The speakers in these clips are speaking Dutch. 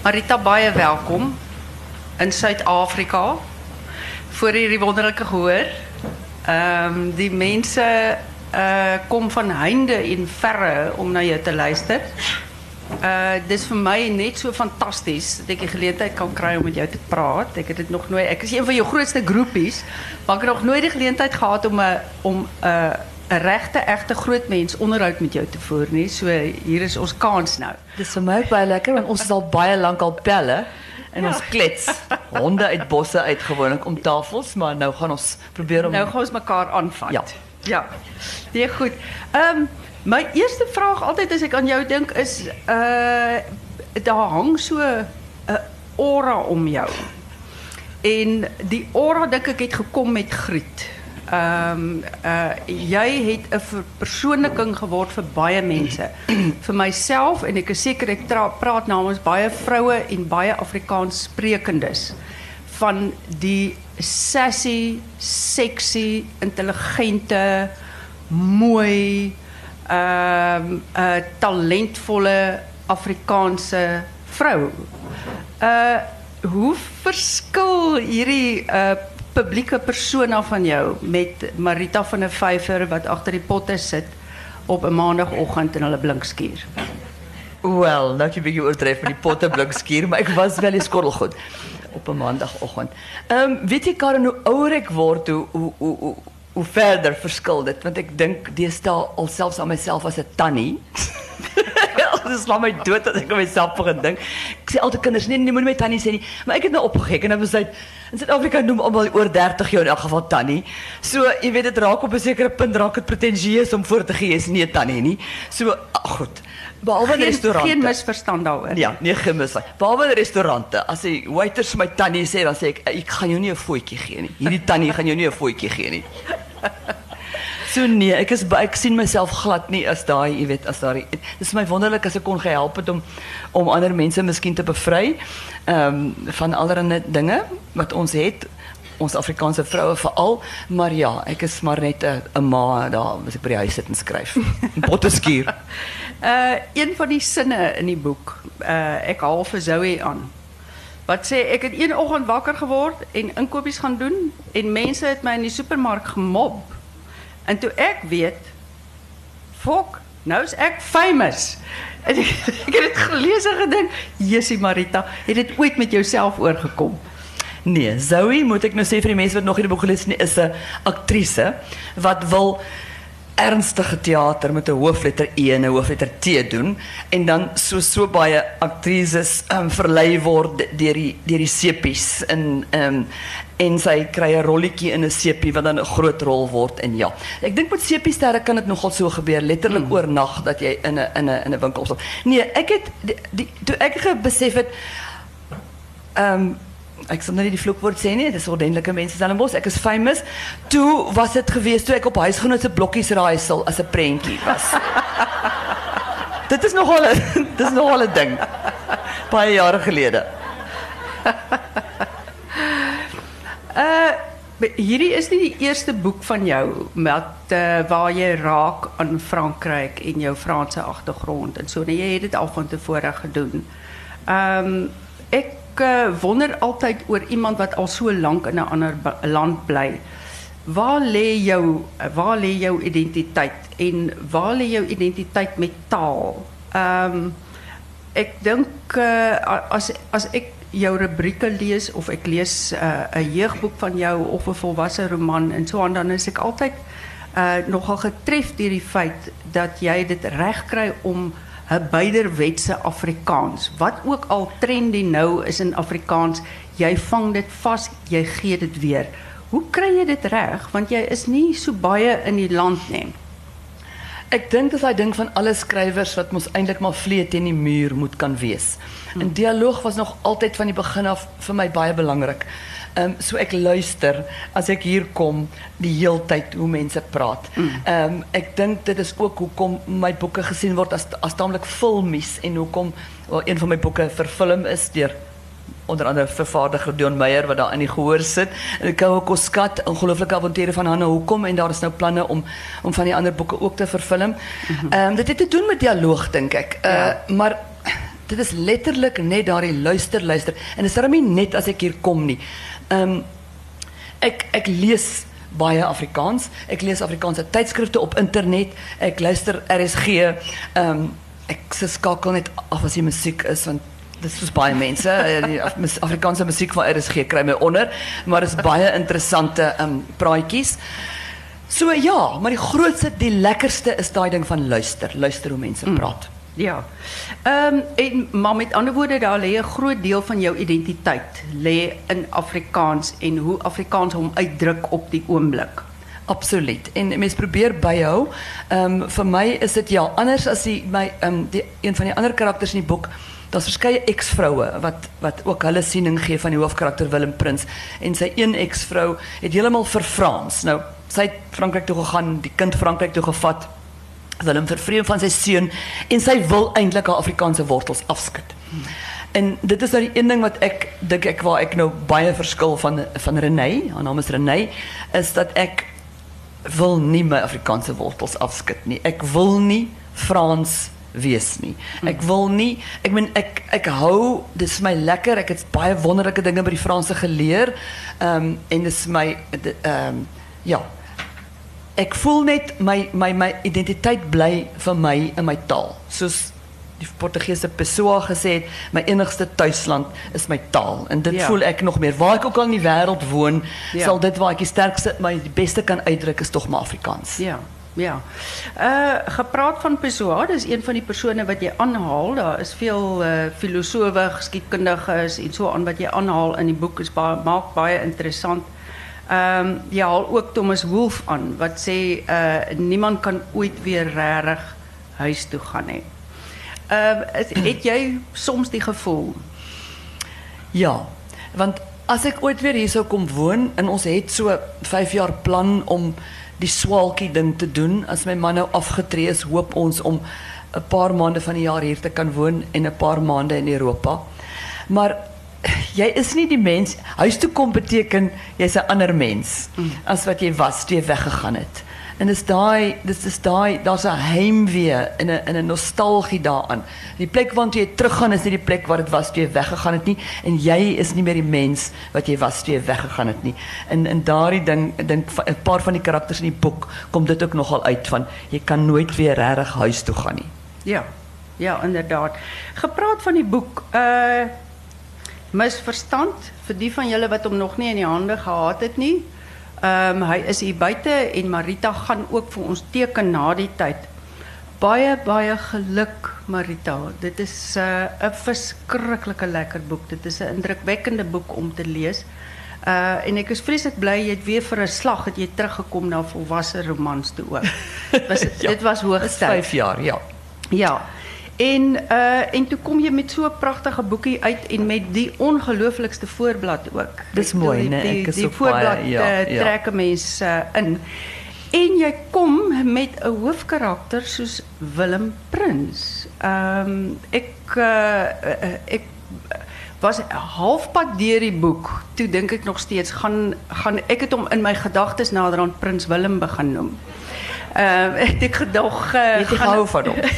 Marita, baie welkom in Suid-Afrika. Voor hierdie wonderlike gehoor. Ehm die mense uh kom van heinde en verre om na jou te luister. Uh dis vir my net so fantasties dat ek die geleentheid kan kry om met jou te praat. Ek het dit nog nooit ek is een van jou grootste groepies, maar ek het nog nooit die geleentheid gehad om 'n om 'n regte egte groot mens onderhoud met jou te voer nie. So hier is ons kans nou. Dis vir my baie lekker want ons is al baie lank al pelle en ons klets honde uit bosse uit gewoonlik om tafels, maar nou gaan ons probeer om Nou gaan ons mekaar aanvat. Ja. Ja. Nee, goed. Ehm my eerste vraag altyd as ek aan jou dink is uh daar hang so 'n aura om jou. En die aura dink ek het gekom met Griet. Ehm uh jy het 'n verpersoonliking geword vir baie mense. vir myself en ek is seker ek praat namens baie vroue en baie Afrikaans sprekendes van die sassy, sexy, intelligente, mooi, ehm uh, talentvolle Afrikaanse vrou. Uh hoe verskil hierdie uh publieke persona van jou met Marita van der Vyver wat agter die potte sit op 'n maandagooggend in hulle blinkskuur? Wel, nou jy bietjie oordryf met die potte blikskuur, maar ek was wel eens skorrelgoed op 'n maandagooggend. Ehm weet jy Karen hoe ouer ek word, hoe hoe hoe hoe, hoe verder verskil dit want ek dink deesdae alselfs aan myself as 'n tannie. Dit slaap my dood dat ek aan myself begin dink. Ek sê altyd kinders, nee, nee, moenie my tannie sê nie, maar ek het nou opgegek en dan besluit in Suid-Afrika noem almal oor 30 jou in elk geval tannie. So, jy weet dit raak op 'n sekere punt raak dit pretensieus om voor te gee is nie 'n tannie nie. So, ag goed. Behalwe in Geen, restaurante. geen misverstand daaroor. Ja, nee gemis. Behalwe in restaurante, as die waiters my tannie sê, dan sê ek ek gaan jou nie 'n voetjie gee nie. Hierdie tannie gaan jou nie 'n voetjie gee nie. So nee, ek is ek sien myself glad nie as daai, jy weet, as daai dit is my wonderlik as ek kon gehelp het om om ander mense miskien te bevry ehm van allerlei dinge wat ons het ons Afrikaanse vroue veral, maar ja, ek is maar net 'n 'n ma daar as ek by die huis sit en skryf. Skuur. Uh een van die sinne in die boek, uh ek haal vir Zoe aan. Wat sê ek het een oggend wakker geword en inkopies gaan doen en mense het my in die supermark gemob. En toe ek weet, fok, nou is ek famous. En ek, ek het gelees en gedink, "Jessie Marita, het dit ooit met jouself oorgekom?" Nee, Zoe moet ek nou sê vir die mense wat nog nie die boek gelees is 'n aktrise wat wil ernstige teater met 'n hoofletter E en 'n hoofletter T doen en dan so so baie aktrises um, verlei word deur die die sepies in um, en sy kry 'n rolletjie in 'n sepie wat dan 'n groot rol word en ja. Ek dink met sepiesterre kan dit nogal so gebeur letterlik mm. oornag dat jy in 'n in 'n in 'n winkel. Nee, ek het die, die toe ek besef het ehm um, ek sal nou nie die vloekwoord sê nie, dis ordentlike mense Stellenbosch. Ek is famous. Toe was dit gewees toe ek op huisgenoot se blokkies raaisel as 'n prentjie was. dit is nogal 'n dit is nogal 'n ding. Baie jare gelede. Uh hierdie is nie die eerste boek van jou met uh, waar jy raak aan Frankryk en jou Franse agtergrond en so. Nee, jy het al van tevore gedoen. Ehm um, ek uh, wonder altyd oor iemand wat al so lank in 'n ander land bly. Waar lê jou waar jou identiteit en waar lê jou identiteit met taal? Ehm um, ek dink jou rubrieke lees of ek lees uh, 'n jeugboek van jou of 'n volwasse roman en so aan dan is ek altyd uh, nogal getref deur die feit dat jy dit reg kry om 'n beiderwetse Afrikaans. Wat ook al trendy nou is in Afrikaans jy vang dit vas jy gee dit weer. Hoe kry jy dit reg want jy is nie so baie in die land nie Ek dink dis daai ding van alle skrywers wat mos eintlik maar vlee teen die muur moet kan wees. En dialoog was nog altyd van die begin af vir my baie belangrik. Ehm um, so ek luister as ek hier kom die heeltyd hoe mense praat. Ehm um, ek dink dit is ook hoekom my boeke gesien word as as taamlik filmies en hoekom wel een van my boeke verfilm is deur onder andere vervaardiger Dion Meyer wat daar in die gehoor sit. En ek hou ook skat ongelooflike avonture van Hanna Hoekom en daar is nou planne om om van die ander boeke ook te verfilm. Ehm um, dit het te doen met dialoog dink ek. Uh, Ja. maar Dit is letterlik net daardie luister luister en dit is darem nie net as ek hier kom nie. Ehm um, ek ek lees baie Afrikaans. Ek lees Afrikaanse tydskrifte op internet. Ek luister RSG. Ehm um, ek se skakel net af as die musiek is want dis soos baie mense eh, Afrikaanse musiek van RSG kry my onder, maar is baie interessante um, praatjies. So ja, maar die grootste, die lekkerste is daai ding van luister. Luister hoe mense praat. Ja. Ehm en maar met ander woorde daar lê 'n groot deel van jou identiteit lê in Afrikaans en hoe Afrikaans hom uitdruk op die oomblik. Absoluut. En mens probeer byhou. Ehm vir my is dit ja, anders as die my ehm die een van die ander karakters in die boek. Daar's verskeie eksvroue wat wat ook hulle siening gee van die hoofkarakter Willem Prins en sy een eksvrou het heeltemal verfrans. Nou, sy het Frankryk toe gegaan, die kind Frankryk toe gevat. Willem vervreem van sy seun en sy wil eintlik haar Afrikaanse wortels afskud. En dit is nou die een ding wat ek dink ek waar ek nou baie verskil van van Renée, haar naam is is dat ek wil nie my Afrikaanse wortels afskud nie. Ek wil nie Frans wees nie. Ek wil nie ek meen ek ek hou dis my lekker. Ek het baie wonderlike dinge by die Franse geleer. Ehm um, en dis my ehm um, ja. Ek voel net my my my identiteit bly vir my in my taal. Soos die Portugese Pessoa gesê het, my enigste tuisland is my taal en dit Ja. voel ek nog meer. Waar ek ook al in die wêreld woon, Ja. sal dit waar ek die sterkste my die beste kan uitdruk is tog maar Afrikaans. Ja. Ja. Uh gepraat van Pessoa, dis een van die persone wat jy aanhaal. Daar is veel uh filosowe, geskiedkundiges en so aan wat jy aanhaal in die boek is baie maak baie interessant. Ehm um, ook Thomas Wolfe aan wat sê uh niemand kan ooit weer regtig huis toe gaan nie. Uh, het soms die gevoel? Ja, want as ek ooit weer hier sou kom woon en ons het so 5 jaar plan om die swaalkie ding te doen, as my man nou afgetree is, hoop ons om 'n paar maande van die jaar hier te kan woon en 'n paar maande in Europa. Maar jy is nie die mens huis toe kom beteken jy's 'n ander mens as wat jy was toe jy weggegaan het. En dis daai dis is daai daar's 'n heimwee en 'n in 'n nostalgie daaraan. Die plek waartoe jy teruggaan is nie die plek waar dit was toe jy weggegaan het nie en jy is nie meer die mens wat jy was toe jy weggegaan het nie. En in daardie ding dink 'n paar van die karakters in die boek kom dit ook nogal uit van jy kan nooit weer regtig huis toe gaan nie. Ja. Ja, inderdaad. Gepraat van die boek, uh misverstand vir die van julle wat hom nog nie in die hande gehad het nie. Ehm um, hy is hier buite en Marita gaan ook vir ons teken na die tyd. Baie baie geluk Marita. Dit is 'n uh, 'n verskriklike lekker boek. Dit is 'n indrukwekkende boek om te lees. Uh en ek is vreeslik bly jy het weer vir 'n slag het jy teruggekom na volwasse romans toe ook. Was, Ja, dit was hoogtyd. 5 jaar, ja. Ja. En uh en toe kom jy met so 'n pragtige boekie uit en met die ongelooflikste voorblad ook. Dis bedoel, mooi, die- né? Die, Ek is die ook voorblad baie- ja, uh, ja. trek 'n mens uh, in. En jy kom met 'n hoofkarakter soos Willem Prins. Ehm um, ek uh, ek was halfpad deur die boek. Toe dink ek nog steeds gaan gaan ek het hom in my gedagtes naderhand Prins Willem begin noem. Ehm uh, ek het gedog uh, Jy het nie gehou van hom.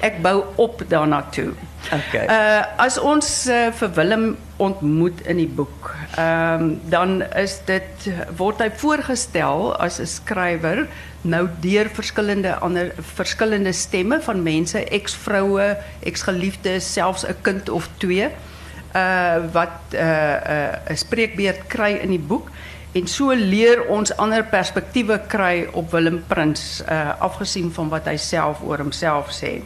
ek bou op daarna toe. Okay. Uh as ons uh, vir Willem ontmoet in die boek, ehm um, dan is dit word hy voorgestel as 'n skrywer nou deur verskillende ander verskillende stemme van mense, eksvroue, eksgeliefdes, selfs 'n kind of twee uh wat 'n uh, 'n uh, 'n spreekbeurt kry in die boek. En so leer ons ander perspektiewe kry op Willem Prins uh afgesien van wat hy self oor homself sê.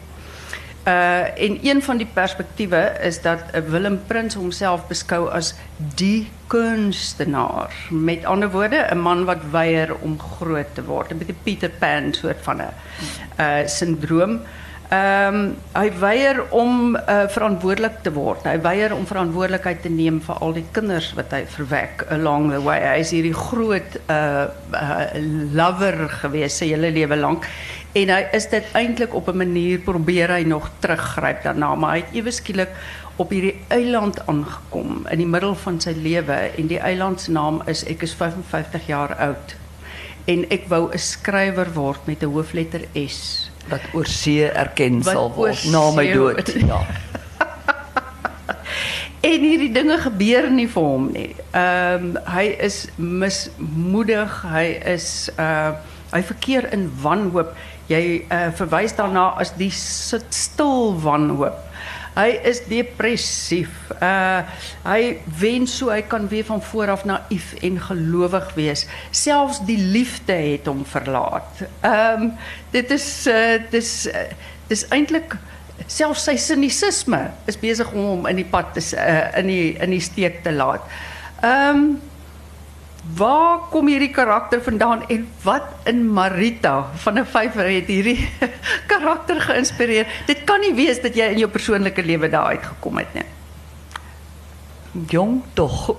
Uh en een van die perspektiewe is dat uh, Willem Prins homself beskou as die kunstenaar. Met ander woorde, 'n man wat weier om groot te word, 'n bietjie Peter Pan soort van 'n uh sindroom. Ehm um, hy weier om uh, verantwoordelik te word. Hy weier om verantwoordelikheid te neem vir al die kinders wat hy verwek along the way. Is hierdie groot uh, lover gewees sy hele lewe lank en hy is dit eintlik op 'n manier probeer hy nog teruggryp daarna, maar hy het ewe skielik op hierdie eiland aangekom in die middel van sy lewe en die eiland se naam is ek is 55 jaar oud en ek wou 'n skrywer word met 'n hoofletter S wat oor see erken Wat sal word na my dood. Ja. En hierdie dinge gebeur nie vir hom nie. Ehm hy is mismoedig, hy is uh hy verkeer in wanhoop. Jy uh verwys daarna as die stil wanhoop. Hy is depressief. Uh hy wens so hy kan weer van voor af naïef en gelowig wees. Selfs die liefde het hom verlaat. Ehm dit is uh dis uh, dis eintlik selfs sy sinisisme is besig om hom in die pad te uh, in die in die steek te laat. Ehm waar kom hierdie karakter vandaan en wat in Marita van 'n vyfer het hierdie karakter geïnspireer? Dit kan nie wees dat jy in jou persoonlike lewe daar uitgekom het nie. Jong tog.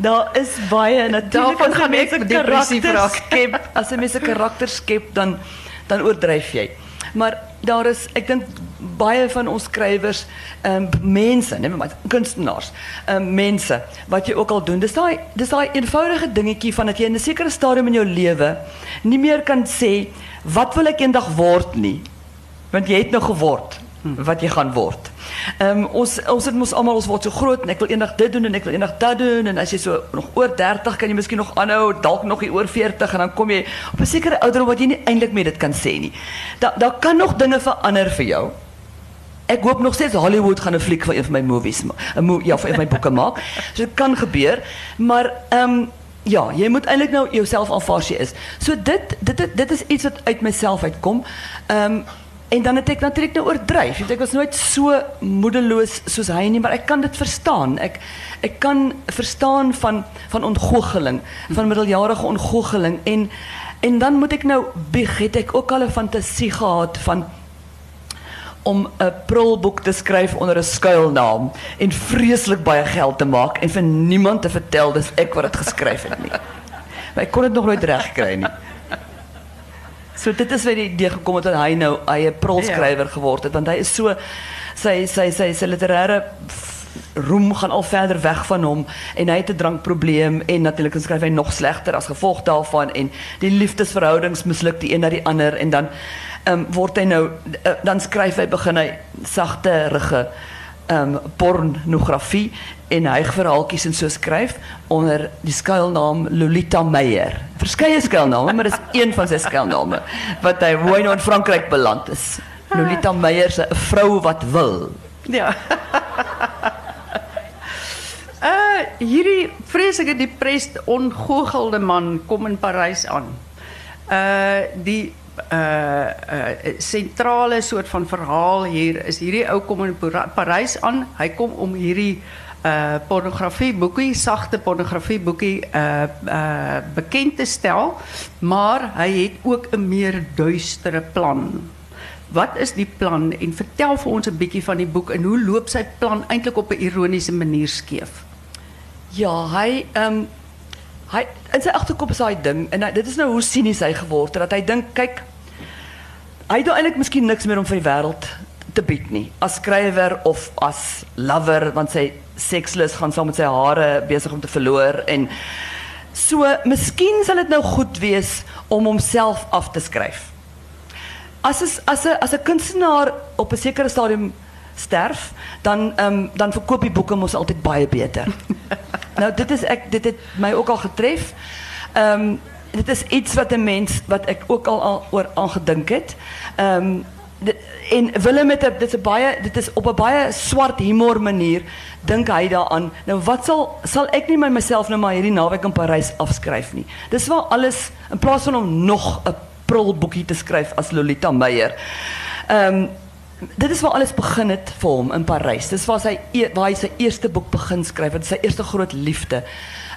Daar is baie natuurlik as gaan ek depressief raak. skep. As 'n mens 'n karakter skep dan dan oordryf jy. Maar daar is ek dink baie van ons skrywers ehm mense, nee maar kunstenaars, ehm mense wat jy ook al doen. Dis daai dis daai eenvoudige dingetjie van dat jy in 'n sekere stadium in jou lewe nie meer kan sê wat wil ek eendag word nie. Want jy het nou geword wat jy gaan word. Um, ons ons het mos almal ons word so groot en ek wil eendag dit doen en ek wil eendag dat doen en as jy so nog oor 30 kan jy miskien nog aanhou, dalk nog hier oor 40 en dan kom jy op 'n sekere ouderdom wat jy nie eintlik meer dit kan sê. Daar daar kan nog dinge verander vir jou. Ek hoop nog steeds Hollywood gaan 'n fliek van een van my movies ja, van een van my boeke maak. So dit kan gebeur, maar um, ja, jy moet eintlik nou jouself aanvaar jy is. So dit dit dit, is iets wat uit myself uitkom. Ehm en dan het ek natuurlik nou oordryf. Weet, Ek was nooit so moedeloos soos hy nie, maar ek kan dit verstaan. Ek kan verstaan van van van middeljarige ontgoocheling en en dan moet ek nou bieg, het ek ook al 'n fantasie gehad van om 'n prulboek te skryf onder 'n skuilnaam en vreeslik baie geld te maak en vir niemand te vertel dis ek wat dit geskryf het nie. Maar ek kon dit nog nooit regkry nie. So dit is waar die idee gekom het dat hy nou hy 'n prulskrywer geword het want hy is so sy sy sy sy literêre roem gaan al verder weg van hom en hy het 'n drankprobleem en natuurlik skryf hy nog slegter as gevolg daarvan en die liefdesverhoudings misluk die een na die ander en dan um, word hy nou uh, dan skryf hy begin hy sagte rige ehm um, pornografie en hygverhaaltjies en so skryf onder die skuilnaam Lolita Meyer. Verskeie skuilname, maar dis een van sy skuilname wat hy hoe hy nou in Frankryk beland is. Lolita Meyer se 'n vrou wat wil. Ja. uh hierdie vreeslike depressed ongoochelde man kom in Parys aan. Uh die uh uh sentrale soort van verhaal hier is hierdie ou kom in Parys aan. Hy kom om hierdie uh pornografie boekie, sagte pornografie boekie uh uh bekend te stel, maar hy het ook 'n meer duistere plan. Wat is die plan en vertel vir ons 'n bietjie van die boek en hoe loop sy plan eintlik op 'n ironiese manier skeef? Ja, hy ehm um, hy in sy agterkop is ding en dit is nou hoe sinies hy geword het dat hy dink kyk het nou eintlik miskien niks meer om vir die wêreld te bied nie as skrywer of as lover want sy sekslus gaan saam met sy hare besig om te verloor en so miskien sal dit nou goed wees om homself af te skryf. As is, as 'n as 'n kunstenaar op 'n sekere stadium sterf, dan um, dan verkoop die boeke mos altyd baie beter. nou dit is ek dit het my ook al getref. Ehm um, dit is iets wat 'n mens wat ek ook al, al oor aangedink het. Um, en Willem met dit is baie dit is op 'n baie swart humor manier dink hy daaraan. Nou wat sal sal ek nie my myself nou maar hierdie naweek in Parys afskryf nie. Dis waar alles in plaas van om nog 'n prulboekie te skryf as Lolita Meyer. Ehm dit is waar alles begin het vir hom in Parys. Dis waar sy e- waar hy sy eerste boek begin skryf, dit is sy eerste groot liefde.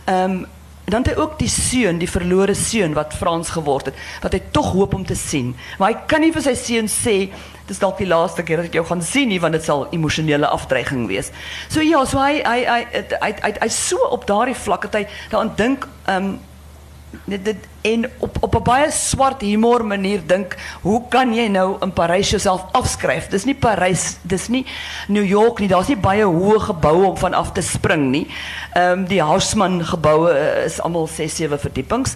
Ehm dan het hy ook die seun, die verlore seun wat Frans geword het, wat hy tog hoop om te sien. Maar hy kan nie vir sy seun sê dis dalk die laaste keer dat ek jou gaan sien nie want dit sal emosionele afdreiging wees. So ja, so hy hy hy hy hy, hy, hy, hy so op daardie vlak dat hy daaraan dink ehm um, dit dit en op op 'n baie swart humor manier dink, hoe kan jy nou in Parys jouself afskryf? Dis nie Parys, dis nie New York nie. Daar's nie baie hoë geboue om van af te spring nie. Ehm um, die Haussmann geboue is almal 6 7 verdiepings.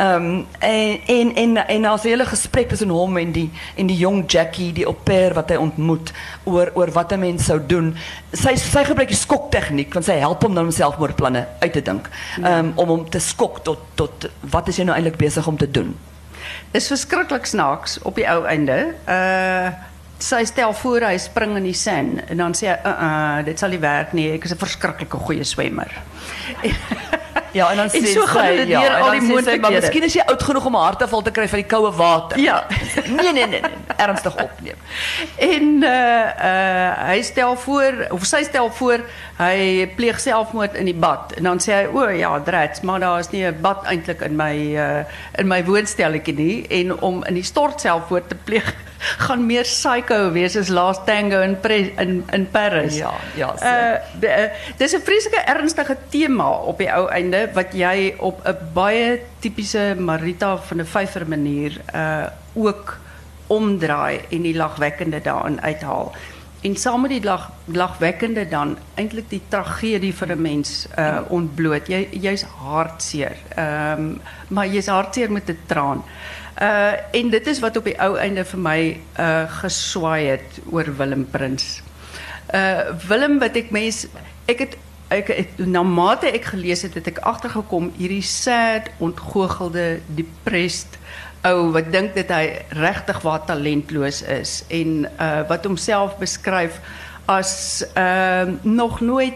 Um, en en en en 'n hele gesprek tussen hom en die en die jong Jackie, die au pair wat hy ontmoet oor wat 'n mens sou doen. Sy sy gebruik die skok tegniek want sy help hom dan om selfmoordplanne uit te dink. Ehm um, om hom te skok tot tot wat is jy nou eintlik besig om te doen? Dis verskriklik snaaks op die ou einde. Uh stel voor hy spring in die sand en dan sê hy, "Uh, dit sal nie werk nie. Ek is 'n verskriklike goeie swemmer." Ja, en dan sê so gaan hulle ja, deur en al die sy, maar miskien is jy oud genoeg om 'n hartaanval te kry van die koue water. Ja. Nee, nee, nee, nee, ernstig opneem. En uh uh hy stel voor of sy stel voor hy pleeg selfmoord in die bad en dan sê hy o ja, drats, maar daar is nie 'n bad eintlik in my uh in my woonstelletjie nie en om in die stort selfmoord te pleeg gaan meer psycho wees as Last Tango in Pre in in Paris. Ja, ja, so. Uh de- uh, dis 'n vreeslike ernstige tema op die ou einde wat jy op 'n baie tipiese Marita van der Vyver manier uh ook omdraai en die lagwekkende daarin uithaal. En saam met die lag lagwekkende dan eintlik die tragedie vir 'n mens uh ontbloot. Jy jy's hartseer. Ehm um, maar jy's hartseer met 'n traan. Uh en dit is wat op die ou einde vir my uh geswaai het oor Willem Prins. Uh Willem wat ek mens ek het ek het na mate ek gelees het het ek agtergekom hierdie sad ontgoochelde depressed ou wat dink dat hy regtig waar talentloos is en uh wat homself beskryf as ehm nog nooit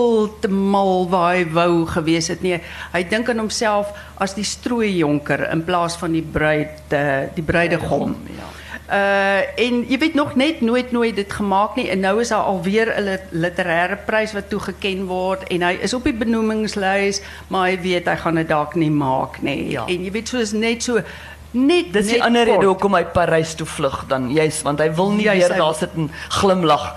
heeltemal waar hy wou gewees het nie. Hy dink aan homself as die strooijonker in plaas van die bruid uh, die bruidegom. Ja. Uh en jy weet nog net nooit nooit dit gemaak nie en nou is daar alweer 'n lit- literêre prys wat toegeken word en hy is op die benoemingslys maar hy weet hy gaan dit dalk nie maak nie. Ja. En jy weet soos net so net Dis die ander rede hoekom hy Parys toe vlug dan juis want hy wil nie Juis, weer hy- daar sit en glimlag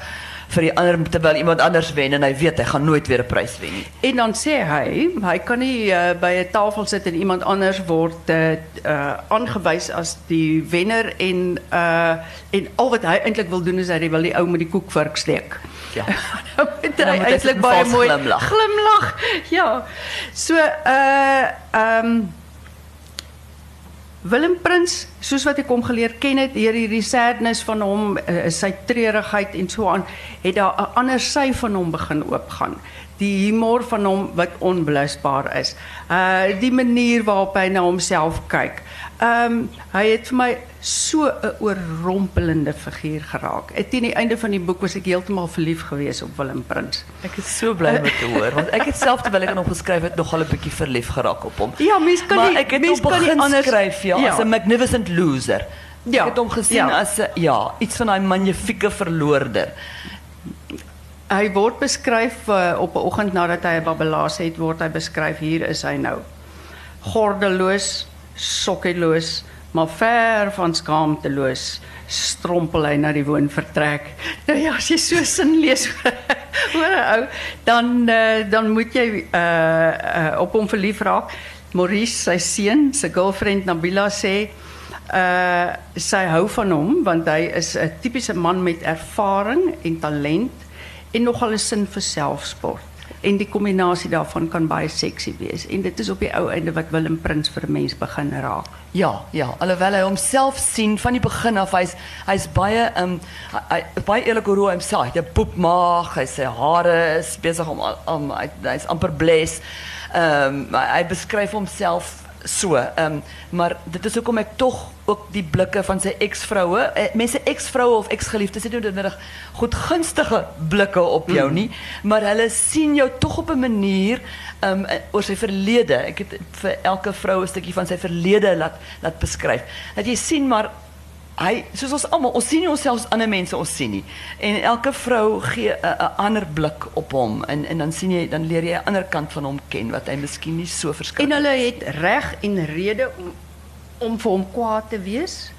vir die ander terwyl iemand anders wen en hy weet hy gaan nooit weer 'n prys wen nie. En dan sê hy, hy kan nie uh, by 'n tafel sit en iemand anders word uh, uh, aangewys as die wenner en uh, en al wat hy eintlik wil doen is hy wil die ou met die koekvork steek. Ja. Moet Dan hy eintlik baie mooi glimlag. glimlag. Ja. So uh ehm Willem Prins, soos wat ek hom geleer ken het, deur hierdie sadness van hom, uh, sy treurigheid en so aan, het daar 'n ander sy van hom begin oopgaan. Die humor van hom wat onblusbaar is. Uh die manier waarop hy na homself kyk. Ehm hy het vir my so 'n oorrompelende figuur geraak. En teen die einde van die boek was ek heeltemal verlief gewees op Willem Prins. Ek is so bly om te hoor want ek het self terwyl ek aan hom geskryf het nogal 'n bietjie verlief geraak op hom. Ja, mens kan maar nie- ek het mens kan nie anders- skryf ja, Ja. as 'n magnificent loser. Ja, Ek het hom gesien ja. as 'n ja, iets van daai magnifieke verloorder. Hy word beskryf uh, op 'n oggend nadat hy 'n babelaas het, word hy beskryf hier is hy nou. Gordeloos, sokkeloos, maar ver van skaamteloos strompel hy na die woonvertrek. Nou ja, as jy so sin lees oor 'n ou, dan uh, dan moet jy uh, uh, op hom verlief raak. Maurice, sy seun, sy girlfriend Nabila sê uh sy hou van hom want hy is 'n tipiese man met ervaring en talent en nogal 'n sin vir selfsport. En die kombinasie daarvan kan baie seksie wees en dit is op die ou einde wat Willem Prins vir 'n mens begin raak. Ja, ja, alhoewel hy homself sien van die begin af, hy's hy's baie um hy, baie eerlik oor hoe homself, hy het 'n hy hare is besig om om hy, hy's amper bles. Um hy, hy beskryf homself so. Um maar dit is hoekom ek tog ook die blikke van sy eksvroue, eh, mense eksvroue of eksgeliefdes het nie noodwendig goedgunstige blikke op jou nie, maar hulle sien jou tog op 'n manier um oor sy verlede. Ek het vir elke vrou 'n stukkie van sy verlede laat laat beskryf. Dat jy sien maar hy soos ons almal, ons sien onsself as ander mense ons sien nie. En elke vrou gee 'n ander blik op hom en en dan sien jy dan leer jy 'n ander kant van hom ken wat hy miskien nie so En verskrik. hulle het reg en rede om om vir hom kwaad te wees,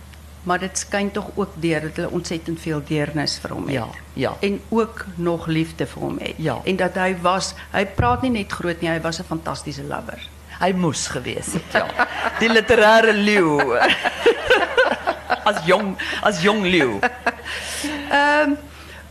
maar dit skyn tog ook deur dat hulle ontsettend veel deernis vir hom het. Ja, ja. En ook nog liefde vir hom het. Ja. En dat hy was, hy praat nie net groot nie, hy was 'n fantastiese lover. Hy moes gewees het, ja. Die literêre leeu. as jong as jong leeu. Ehm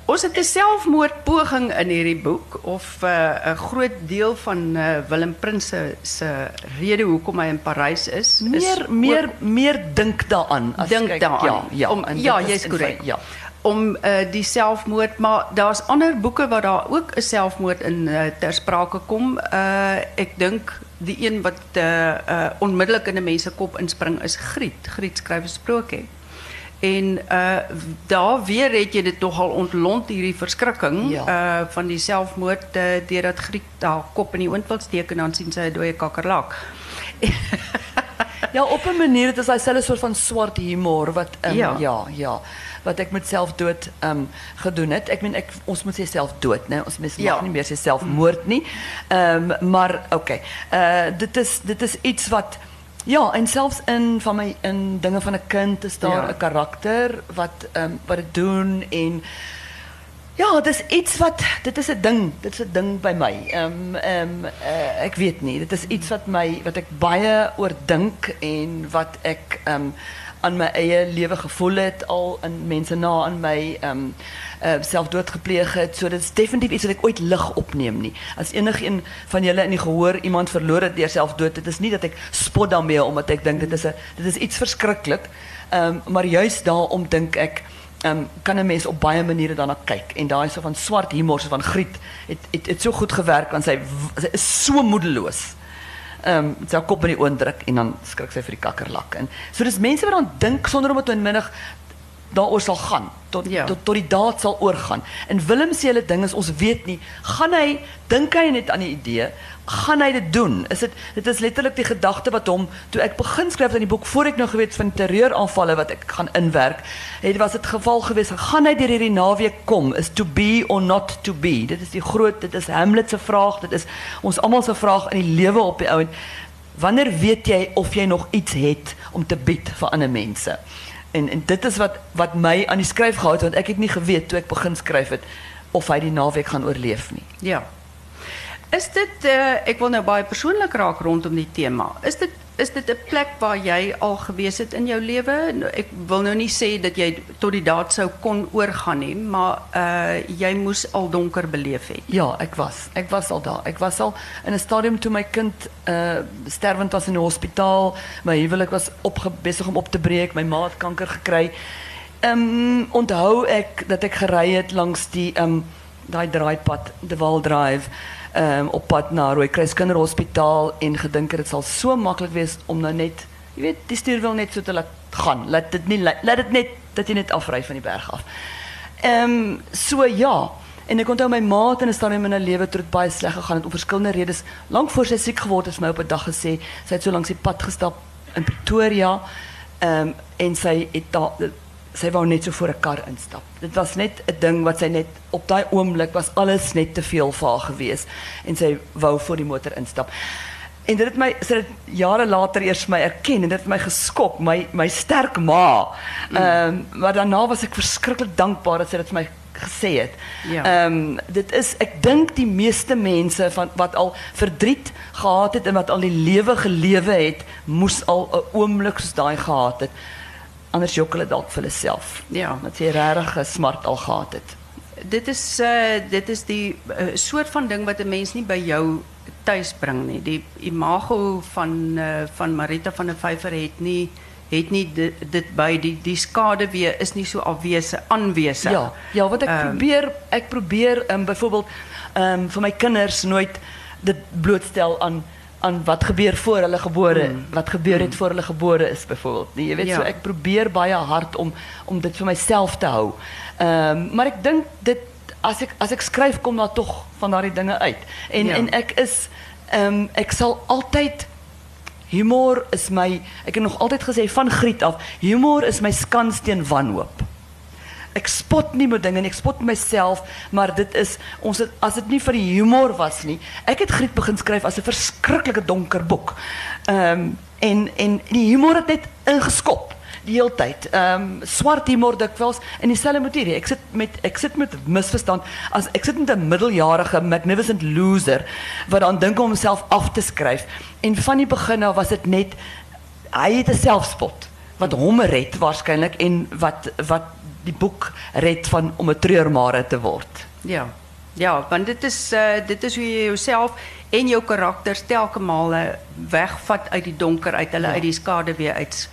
ons het 'n selfmoordpoging in hierdie boek of 'n uh, 'n groot deel van uh, Willem Prins se se rede hoekom hy in Parys is. Meer is meer meer dink daaraan as dink daaraan. Ja, ja. Om, ja, jy's korrek. Ja. Om uh, die selfmoord, maar daar's ander boeke waar daar ook 'n selfmoord in uh, ter sprake kom. Uh ek dink die een wat uh, uh onmiddellik in 'n mens se kop inspring is Griet. Griet skryf 'n sprokie. En uh daar weer het jy dit nogal ontlont hierdie verskrikking Ja. uh van die selfmoord uh, deurdat Griet haar kop in die oond wil steek en dan sien sy 'n dooie kakkerlak. Ja, op 'n manier dit is selfe soort van swart humor wat um, Ja. ja, ja, wat ek met selfdood um gedoen het. Ek meen ek ons moet sê selfdood, né? Ons mense Ja. mag nie meer sê selfmoord nie. Um maar okay. Uh dit is dit is iets wat ja, en selfs in van my in dinge van 'n kind is daar 'n Ja. karakter wat um wat doen en Ja, dis iets wat dit is 'n ding, dit is 'n ding my. Ehm ehm uh, ek weet nie, dit is iets wat my wat ek baie oor dink en wat ek ehm aan my eie lewe gevoel het al in mense na aan my ehm uh, selfdood gepleeg het. So is definitief iets wat ek ooit lig opneem nie. As enigeen van julle in die gehoor iemand verloor het deur selfdood, dit is nie dat ek spot daarmee omdat ek dink dit is dit is iets verskriklik. Ehm maar juist daarom dink ek um, kan 'n mens op baie maniere daarna kyk en daai so van swart humor so van Griet het het, so goed gewerk want sy is so moedeloos. Ehm um, sy haar kop in die oond druk en dan skrik sy vir die kakkerlak en so dis mense wat dan dink sonder om dit noodwendig daaroor sal gaan tot Ja. tot tot die daad sal oorgaan. En Willem se hele ding is ons weet nie, gaan hy dink hy net aan die idee, gaan hy dit doen? Is dit dit is letterlik die gedagte wat hom toe ek begin skryf aan die boek voor ek nou geweet van terreuraanvalle wat ek gaan inwerk, het was dit geval gewees, gaan hy deur hierdie naweek kom? Is to be or not to be? Dit is die groot, dit is Hamlet se vraag, dit is ons almal se vraag in die lewe op die ou en wanneer weet jy of jy nog iets het om te bied vir ander mense? En en dit is wat wat my aan die gehou het want ek het nie geweet toe ek begin het of hy die naweek gaan oorleef nie. Ja. Is dit uh, ek wil nou baie persoonlik raak rondom die tema. Is dit is dit 'n plek waar jy al gewees het in jou lewe? Nou, Ek wil nou nie sê dat jy tot die daad sou kon oorgaan nie, maar uh jy moes al donker beleef het. Ja, ek was. Ek was al daar. Ek was al in 'n stadium toe my kind uh was in die hospitaal. My huwelik was opge besig om op te breek. My ma het kanker gekry. Ehm um, onthou dat ek gery langs die ehm um, draaipad, De Waal Drive, um, op pad na Rooikruis Kinderhospitaal en gedink dit sal so maklik wees om nou net, jy weet, die stuurwiel net so te laat gaan. Laat dit nie laat dit net dat jy net afry van die berg af. Ehm so ja. En ek onthou my ma het in 'n stadium in haar lewe toe dit baie sleg gegaan het om verskillende redes. Lank voor sy siek geword het, het sy my op 'n dag gesê, sy het so langs die pad gestap in Pretoria. Ehm en sy het daar sy wou net so voor 'n kar instap. Dit was net 'n ding wat sy net op daai oomblik was alles net te veel vir haar gewees en sy wou voor die motor instap. En dit het my sy het jare later eers my erken en dit het my geskok, my my sterk ma. Ehm maar daarna was ek verskriklik dankbaar dat sy dit vir my gesê het. Ja. Ehm dit is ek dink die meeste mense van wat al verdriet gehad het en wat al die lewe gelewe het, moes al 'n oomblik soos daai gehad het. Anders jok hulle dalk vir hulle self. Ja. Dat jy regtig smart al gehad het. Dit is uh dit is die uh, soort van ding wat 'n mens nie by jou tuis bring nie. Die imago van uh, van Marita van der Vyver het nie het nie dit, dit by die die skade weer is nie so aanwesig. Ja, ja, wat ek Ehm, probeer ek probeer um, byvoorbeeld ehm um, vir my kinders nooit dit blootstel aan aan wat gebeur voor hulle gebore, mm. wat gebeur het mm. voor hulle gebore is byvoorbeeld. Nee, jy weet Ja. so ek probeer baie hard om om dit vir myself te hou. Ehm um, maar ek dink dit as ek as ek skryf kom daar tog van daardie dinge uit. En Ja. en ek is ehm um, ek sal altyd Humor is my ek het nog altyd gesê van Griet af, humor is my skans teen wanhoop. Ek spot nie met dinge nie, ek spot myself, maar dit is ons het, as dit nie vir humor was nie. Ek het Griet begin skryf as 'n verskriklike donker boek. Ehm en en die humor het net ingeskop. die hele. Ehm um, swart humor dikwels en dieselfde met hierdie. Ek sit met ek sit met misverstand as ek sit met 'n middeljarige magnificent loser wat dan dink om homself af te skryf en van die begin af was dit net hy het 'n selfspot wat hom red waarskynlik en wat wat die boek red van om 'n treurmare te word. Ja. Ja, want dit is uh, dit is hoe jy jouself en jou karakters telke male wegvat uit die donker uit hulle ja. uit die skade weer uit.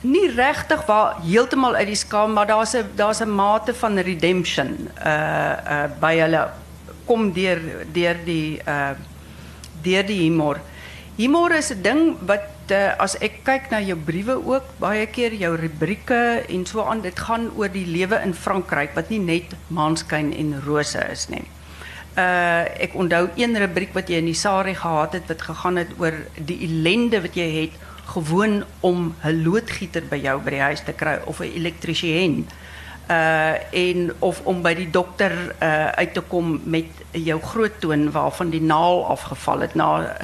Nie regtig waar heeltemal uit die skade, maar daar's 'n daar's 'n mate van redemption uh uh by hulle kom deur deur die uh deur die humor. Humor is 'n ding wat uh, as ek kyk na jou briewe ook baie keer jou rubrieke en so aan dit gaan oor die lewe in Frankryk wat nie net maanskyn en rose is nie. Uh ek onthou een rubriek wat jy in die Sari gehad het wat gegaan het oor die ellende wat jy het gewoon om 'n loodgieter by jou die huis te kry of 'n elektriesien. Uh en of om by die dokter uit te kom met jou groot toon waarvan die naal afgeval het na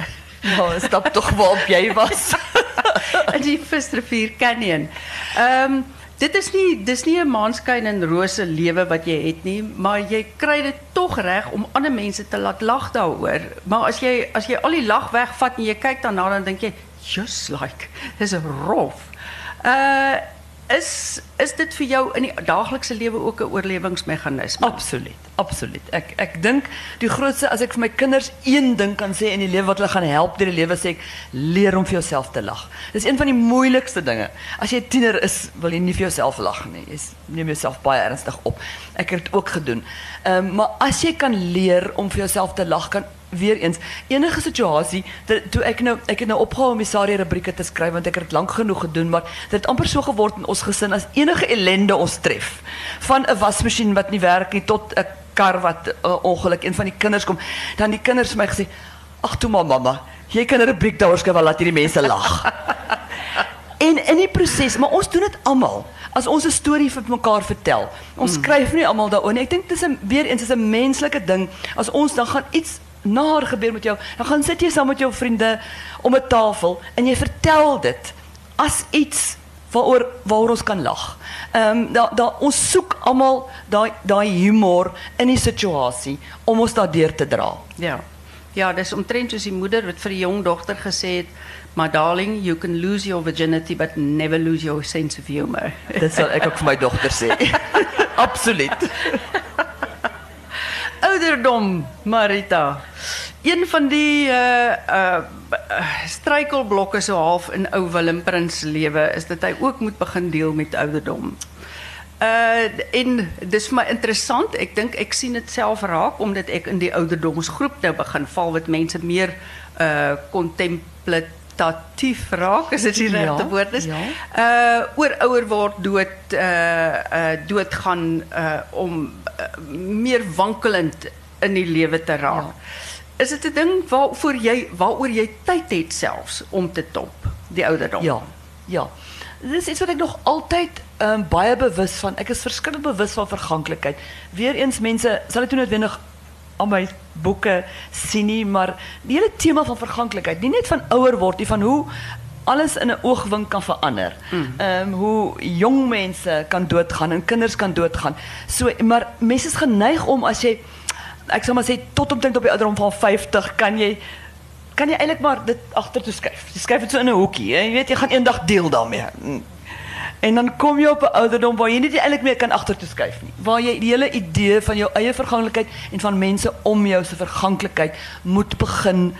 Nou, stap toch waar op jij was. in die Visrivier Canyon. Um, dit is nie dis nie 'n maanskyn en rose lewe wat jy het nie, maar jy kry dit tog reg om ander mense te laat lag daaroor. Maar as jy as jy al die lag wegvat en jy kyk daarna dan dink jy just like dis rof. Uh is is dit vir jou in die daaglikse lewe ook 'n oorlewingsmeganisme? Absoluut, absoluut. Ek ek dink die grootste as ek vir my kinders een ding kan sê in die lewe wat hulle gaan help deur die lewe sê leer om vir jouself te lag. Dis een van die moeilikste dinge. As jy 'n tiener is, wil jy nie vir jouself lag nie. Jy neem jouself baie ernstig op. Ek het dit ook gedoen. Ehm maar as jy kan leer om vir jouself te lag, kan weer eens enige situasie toe ek nou ek het nou opgehou om die rubrieke te skryf want ek het dit lank genoeg gedoen maar dit het amper so geword in ons gesin as enige ellende ons tref. Van 'n wasmasjien wat nie werk nie tot 'n kar wat uh, ongeluk een van die kinders kom dan die kinders vir my gesê ag toe maar mamma jy kan 'n rubriek daar skryf laat hierdie mense lag. En in die proses maar ons doen dit almal as ons 'n storie vir mekaar vertel ons mm. skryf nie almal daaroor nie. Ek dink dis 'n weer eens is 'n menslike ding as ons dan gaan iets naar gebeur met jou. Dan gaan sit jy saam met jou vriende om 'n tafel en jy vertel dit as iets waaroor waaroor ons kan lag. Ehm um, daar daar ons soek almal daai daai humor in die situasie om ons daardeur te dra. Ja. Ja, dis omtrent soos die moeder wat vir die jong dogter gesê het, "My darling, you can lose your virginity but never lose your sense of humor." Dit sal ek ook vir my dogter sê. Absoluut. Ouderdom, Marita. Een van die uh uh struikelblokke so half in ou Willem Prins lewe is dat hy ook moet begin deel met ouderdom. Uh en dis interessant. Ek dink ek sien dit self raak omdat ek in die ouderdomsgroep nou begin val wat mense meer uh kontemplatief raak as dit die regte ja, woord is. Ja. Uh oor ouer word dood uh uh doodgaan uh om uh, meer wankelend in die lewe te raak. Ja. Is dit 'n ding waarvoor jy waaroor jy tyd het selfs om te top die ouderdom? Ja. Ja. Dit is iets wat ek nog altyd um, baie bewus van. Ek is verskriklik bewus van verganklikheid. Weereens mense sal dit noodwendig my boeke sien nie, maar die hele tema van verganklikheid, nie net van ouer word nie, van hoe alles in 'n oogwink kan verander. Mm. Ehm um, hoe jong mense kan doodgaan en kinders kan doodgaan. So maar mense is geneig om as jy ek sal maar sê tot omtrent op die ouderdom van 50 kan jy kan jy eintlik maar dit agtertoe skuif. Jy skuif dit so in 'n hoekie, jy weet jy gaan eendag deel daarmee. En dan kom jy op 'n ouderdom waar jy nie eintlik meer kan agtertoe skuif nie. Waar jy die hele idee van jou eie verganklikheid en van mense om jou se verganklikheid moet begin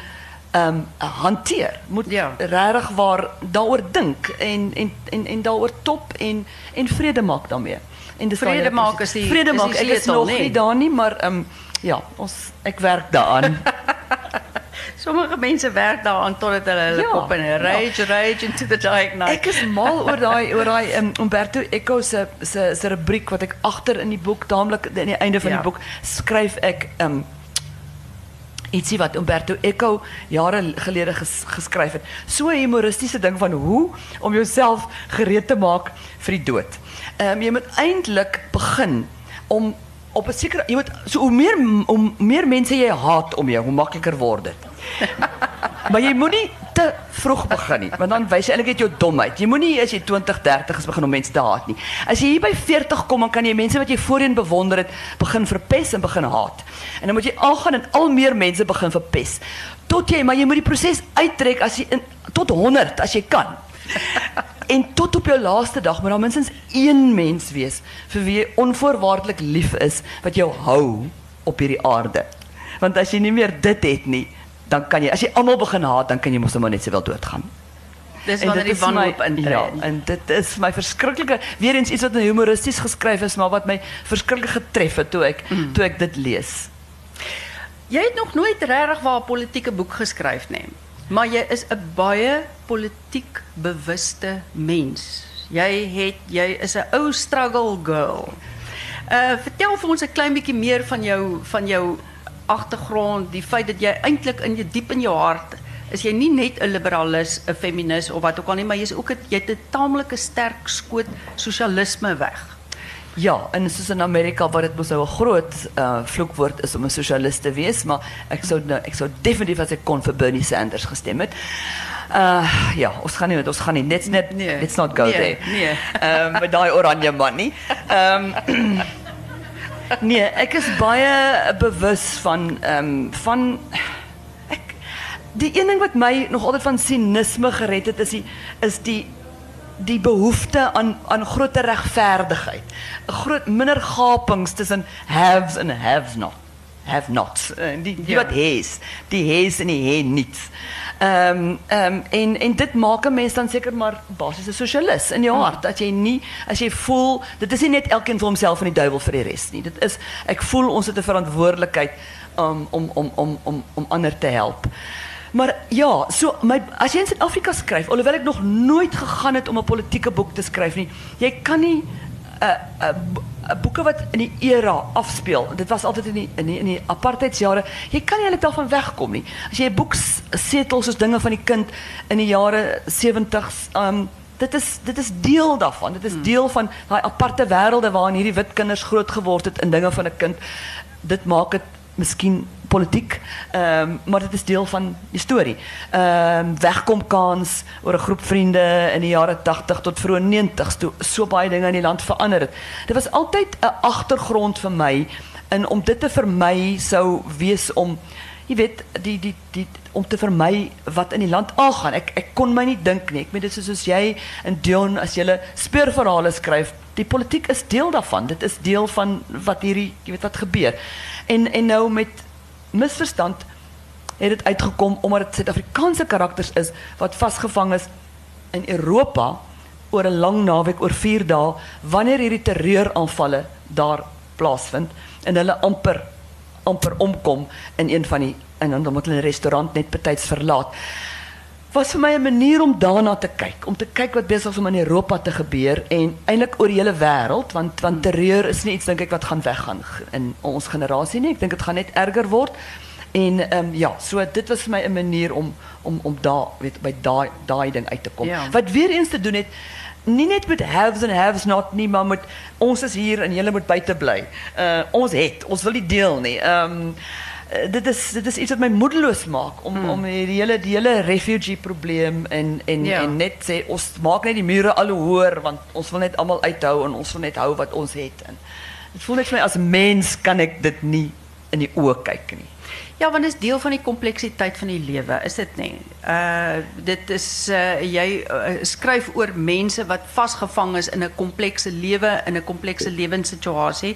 ehm um, hanteer. Moet ja. regtig waar daaroor dink en en en en daaroor top en en vrede maak daarmee. En dis vrede maak is die vrede maak. Ek is nog nie daar nie, maar ehm um, ja, ons ek werk daaraan. Sommige mense werk daaraan totdat hulle hulle ja, kop in rage ja. rage into the dark night. Ek is mal oor daai oor daai um, Umberto Eco se se se rubriek wat ek agter in die boek, daamlik aan die einde van ja. die boek skryf ek um ietsie wat Umberto Eco jare gelede ges, geskryf het. So 'n humoristiese ding van hoe om jouself gereed te maak vir die dood. Ehm um, jy moet eintlik begin om op 'n sekere jy moet so hoe meer hoe meer mense jy haat om jou, hoe makliker word dit. Maar jy moenie te vroeg begin nie, want dan wys jy eintlik net jou domheid. Jy moenie as jy 20, 30 is begin om mense te haat nie. As jy hier by 40 kom, dan kan jy mense wat jy voorheen bewonder het, begin verpes en begin haat. En dan moet jy aangaan en al meer mense begin verpes. Tot jy, maar jy moet die proses uittrek as jy in, tot 100 as jy kan. En tot op jou laaste dag moet daar minstens een mens wees vir wie jy onvoorwaardelik lief is wat jou hou op hierdie aarde. Want as jy nie meer dit het nie, dan kan jy as jy almal begin haat, dan kan jy mos net net sowel doodgaan. Dis wanneer dit die wanhoop intree. Ja, en dit is my verskriklike weer eens iets wat humoristies geskryf is, maar wat my verskriklik getref het toe ek Mm. toe ek dit lees. Jy het nog nooit regtig waar 'n politieke boek geskryf nie. Maar jy is 'n baie politiek bewuste mens. Jy het jy is 'n ou struggle girl. Uh vertel vir ons 'n klein bietjie meer van jou van jou agtergrond, die feit dat jy eintlik in jou diep in jou hart is jy nie net 'n liberalis, 'n feminis of wat ook al nie, maar jy's ook 'n jy het 'n taamlike sterk skoot sosialisme weg. Ja, en soos in Amerika waar dit mos nou 'n groot uh vloekwoord is om 'n sosialis te wees, maar ek sou nou ek sou definitief as ek kon vir Bernie Sanders gestem het. Uh ja, ons gaan nie ons gaan nie net net Nee, let's not go nee, there. nee. Ehm met daai oranje man nie. Ehm Nee, ek is baie bewus van ehm van ek die een ding wat my nog altyd van sinisme gered het is die is die die behoefte aan aan groter regverdigheid. 'n Groot minder gapings tussen haves en haves not. Have nots. En die die Ja. wat hes, die hes en die he niets. Ehm ehm en en dit maak 'n mens dan seker maar basies 'n sosialis in jou hart dat jy nie as jy voel dit is nie net elkeen vir homself en die duiwel vir die res nie. Dit is ek voel ons het 'n verantwoordelikheid um, om om om om om ander te help. Maar ja, so my as jy in Suid-Afrika skryf, alhoewel ek nog nooit gegaan het om 'n politieke boek te skryf nie, jy kan nie 'n uh, 'n uh, boeke wat in die era afspeel. Dit was altyd in die in die, in die apartheidsjare. Jy kan nie eintlik daarvan wegkom nie. As jy 'n boek s- setel soos dinge van die kind in die jare 70s, um dit is dit is deel daarvan. Dit is deel van daai aparte wêrelde waarin hierdie wit kinders groot geword het in dinge van 'n kind. Dit maak dit miskien politiek, ehm maar dit is deel van die storie. Ehm wegkomkans oor 'n groep vriende in die jare 80 tot vroeë 90s toe so baie in die land verander het. Dit was altyd 'n agtergrond vir my in om dit te vermy sou wees om jy weet die die die om te vermy wat in die land aangaan. Ek ek kon my nie dink nie. Ek meen dit is soos jy en Dion as julle speurverhale die politiek is deel daarvan. Dit is deel van wat hierdie jy weet wat gebeur. En en nou met misverstand het dit uitgekom omdat dit Suid-Afrikaanse karakters is wat vasgevang is in Europa oor 'n lang naweek oor 4 dae wanneer hierdie terreuraanvalle daar plaasvind en hulle amper amper omkom in een van die en restaurant net betyds verlaat. Was vir my 'n manier om daarna te kyk, om te kyk wat besig is om in Europa te gebeur en eintlik oor die hele wêreld want want terreur is nie iets dink ek wat gaan weggaan in ons generasie nie. Ek dink dit gaan net erger word. En ehm um, ja, so dit was vir my 'n manier om om om daar weet by daai daai ding uit te kom. Ja. Wat weer eens te doen het nie net met haves and haves not nie, maar met ons is hier en julle moet buite bly. Uh ons het, ons wil nie deel nie. Ehm um, uh, dit is dit is iets wat my moedeloos maak om mm. om die hele die hele refugee probleem en en Ja. en net sê ons maak net die mure al hoe hoër want ons wil net almal uithou en ons wil net hou wat ons het en dit voel net vir my as mens kan ek dit nie in die kyk nie. Ja, want dit is deel van die kompleksiteit van die lewe, is dit nie? Uh dit is uh jy uh, skryf oor mense wat vasgevang is in 'n komplekse lewe, in 'n komplekse lewenssituasie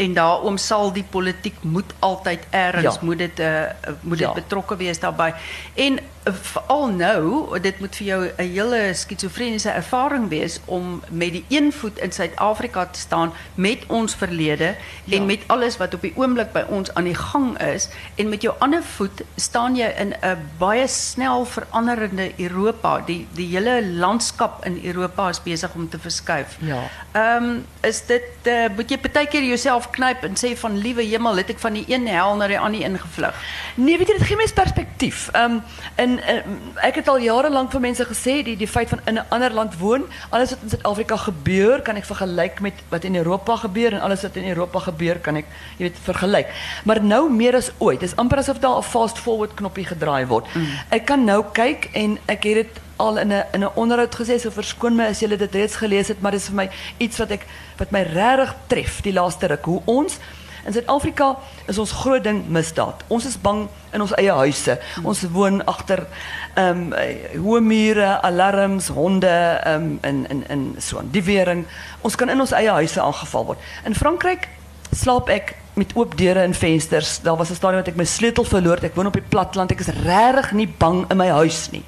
en daarom sal die politiek moet altyd ergens Ja. moet dit uh moet dit Ja. betrokke wees daarbey. En veral nou, dit moet vir jou 'n hele skizofreniese ervaring wees om met die een voet in Suid-Afrika te staan met ons verlede Ja. en met alles wat op die oomblik by ons aan die gang is en met jou ander voet staan jy in 'n baie snel veranderende Europa. Die die hele landskap in Europa is besig om te verskuif. Ja. Ehm is dit uh, moet jy baie keer jouself knyp en sê van liewe hemel, het ek van die een hel na die ander ingevlug. Nee, weet jy, dit gee mens perspektief. Ehm um, in en uh, ek het al jarenlang vir mense gesê die die feit van in 'n ander land woon, alles wat in Suid-Afrika gebeur, kan ek vergelyk met wat in Europa gebeur en alles wat in Europa gebeur kan ek jy weet vergelyk. Maar nou meer as ooit, dis amper asof daar 'n fast forward knoppie gedraai word. Mm. Ek kan nou kyk en ek het dit al in 'n in 'n onderhoud gesê, so verskoon my as julle dit reeds gelees het, maar dit is vir my iets wat ek wat my regtig tref die laaste ruk. Hoe ons in Suid-Afrika is ons groot ding misdaad. Ons is bang in ons eie huise. Ons woon agter ehm um, hoë mure, alarms, honde ehm um, in in in so 'n diewering. Ons kan in ons eie huise aangeval word. In Frankryk slaap ek met oop deure en vensters. Daar was 'n stadium wat ek my sleutel verloor het. Ek woon op die platteland. Ek is regtig nie bang in my huis nie.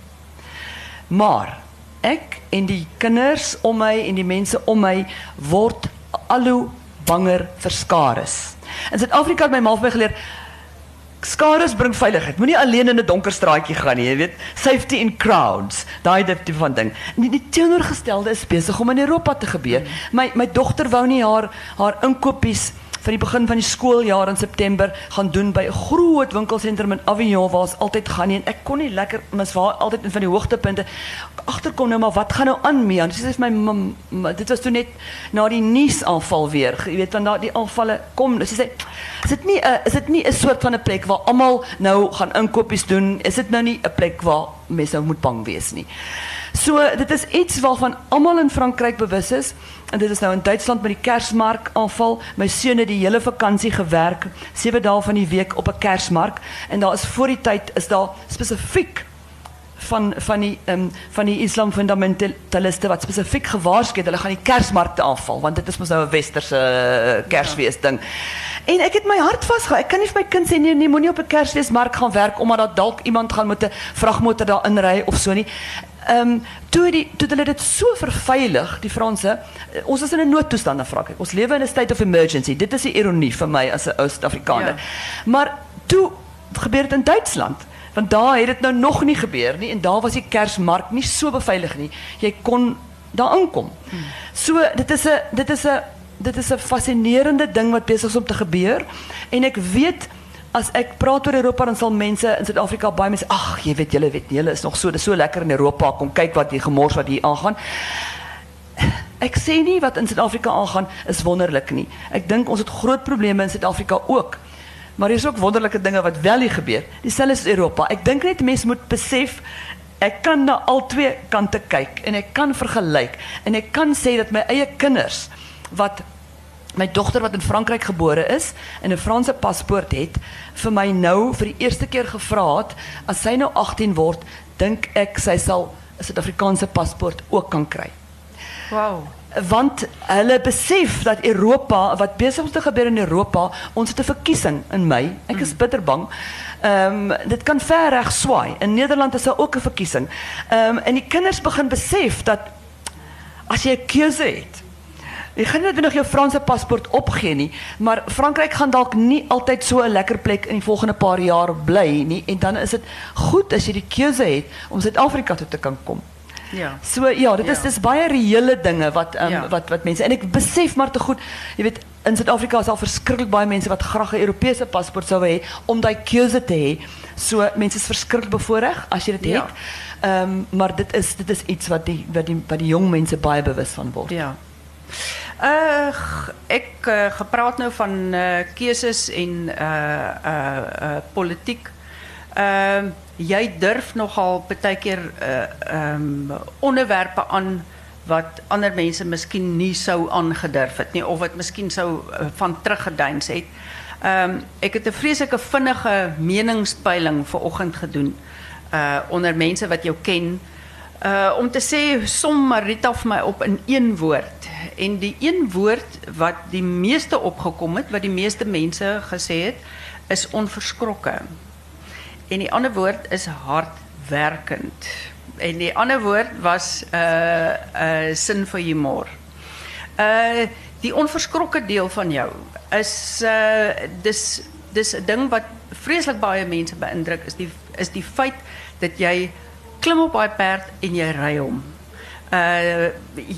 Maar ek en die kinders om my en die mense om my word al hoe banger vir skares. In Suid-Afrika het my ma vir my geleer skares bring veiligheid. Moenie alleen in 'n donker straatjie gaan nie, jy weet. Safety in crowds, daai tipe van ding. En die teenoorgestelde is besig om in Europa te gebeur. My my dogter wou nie haar haar inkopies van die begin van die skooljaar in September gaan doen by 'n groot winkelsentrum in Avignon waar ons altyd gaan nie en ek kon nie lekker mis waar altyd in van die hoogtepunte agterkom nou maar wat gaan nou aan mee? Dis is my dit was toe net na die nuusaanval weer. Jy weet dan daai aanvalle kom. Sy sê is dit nie 'n is dit nie 'n soort van 'n plek waar almal nou gaan inkopies doen? Is dit nou nie 'n plek waar mense nou moet bang wees nie? So dit is iets waarvan almal in Frankryk bewus is en dit is nou in Duitsland met die Kersmark aanval. My seun het die hele vakansie gewerk, 7 dae van die week op 'n Kersmark en daar is voor die tyd is daar spesifiek van van die um, van die Islam fundamentaliste wat spesifiek gewaarsku het hulle gaan die Kersmarkte aanval want dit is mos nou 'n westerse uh, ding. En ek het my hart vasgehou. Ek kan nie vir my kind sê nee, moenie op 'n Kersfeesmark gaan werk omdat daar dalk iemand gaan met 'n vragmotor daar of so nie. Ehm um, toe die toe hulle dit so verveilig, die Franse, eh, ons is in 'n noodtoestand in Frankryk. Ons lewe in 'n state of emergency. Dit is die ironie vir my as 'n Oos-Afrikaner. Ja. Maar toe gebeur dit in Duitsland. Want daar het dit nou nog nie gebeur nie en daar was die Kersmark nie so beveilig nie. Jy kon daar inkom. Hmm. So dit is 'n dit is 'n dit is 'n fascinerende ding wat besig is om te gebeur en ek weet as ek praat oor Europa dan sal mense in Suid-Afrika baie mense ag jy weet julle weet julle is nog so dis so lekker in Europa kom kyk wat hier gemors wat hier aangaan. Ek sê nie wat in Suid-Afrika aangaan is wonderlik nie. Ek dink ons het groot probleme in Suid-Afrika ook. Maar is ook wonderlike dinge wat wel hier gebeur. Dieselfde is Europa. Ek dink net mense moet besef ek kan na al twee kante kyk en ek kan vergelyk en ek kan sê dat my eie kinders wat my dogter wat in Frankryk gebore is en 'n Franse paspoort het vir my nou vir die eerste keer gevra het as sy nou 18 word dink ek sy sal 'n Suid-Afrikaanse paspoort ook kan kry. Wow. Want hulle besef dat Europa wat besig is te gebeur in Europa, ons het 'n verkiesing in Mei. Ek is mm. bitter bang. Ehm um, dit kan ver reg swaai. In Nederland is daar ook 'n verkiesing. Ehm um, en die kinders begin besef dat as jy 'n keuse het Jy gaan net nog jou Franse paspoort opgee nie, maar Frankryk gaan dalk nie altyd so 'n lekker plek in die volgende paar jaar bly nie en dan is dit goed as jy die keuse het om Suid-Afrika toe te kan kom. Ja. So ja, dit is ja. dis baie reële dinge wat um, ja. wat wat mense en ek besef maar te goed, jy weet in Suid-Afrika is al verskriklik baie mense wat graag 'n Europese paspoort sou hê om daai keuse te hê. So mense is verskriklik bevoordeel as jy dit ja. het. Ehm um, maar dit is dit is iets wat die wat die wat die jong mense baie bewus van word. Ja. Uh ek uh, gepraat nou van uh uh uh, uh politiek. Ehm uh, jy durf nogal baie keer uh ehm aan wat ander mense miskien nie sou aangedurf of wat miskien sou uh, van teruggeduins het. Ehm um, ek het 'n vreeslike vinnige meningspeiling vanoggend gedoen uh onder mense wat jou ken. Uh om te sê som Marita vir my op in een woord en die een woord wat die meeste opgekom het, wat die meeste mense gesê het, is onverskrokke. En die ander woord is hardwerkend. En die ander woord was 'n uh, 'n uh, sin vir humor. Uh die onverskrokke deel van jou is uh dis dis ding wat vreeslik baie mense beïndruk is die is die feit dat jy klim op daai perd en jy ry hom. Uh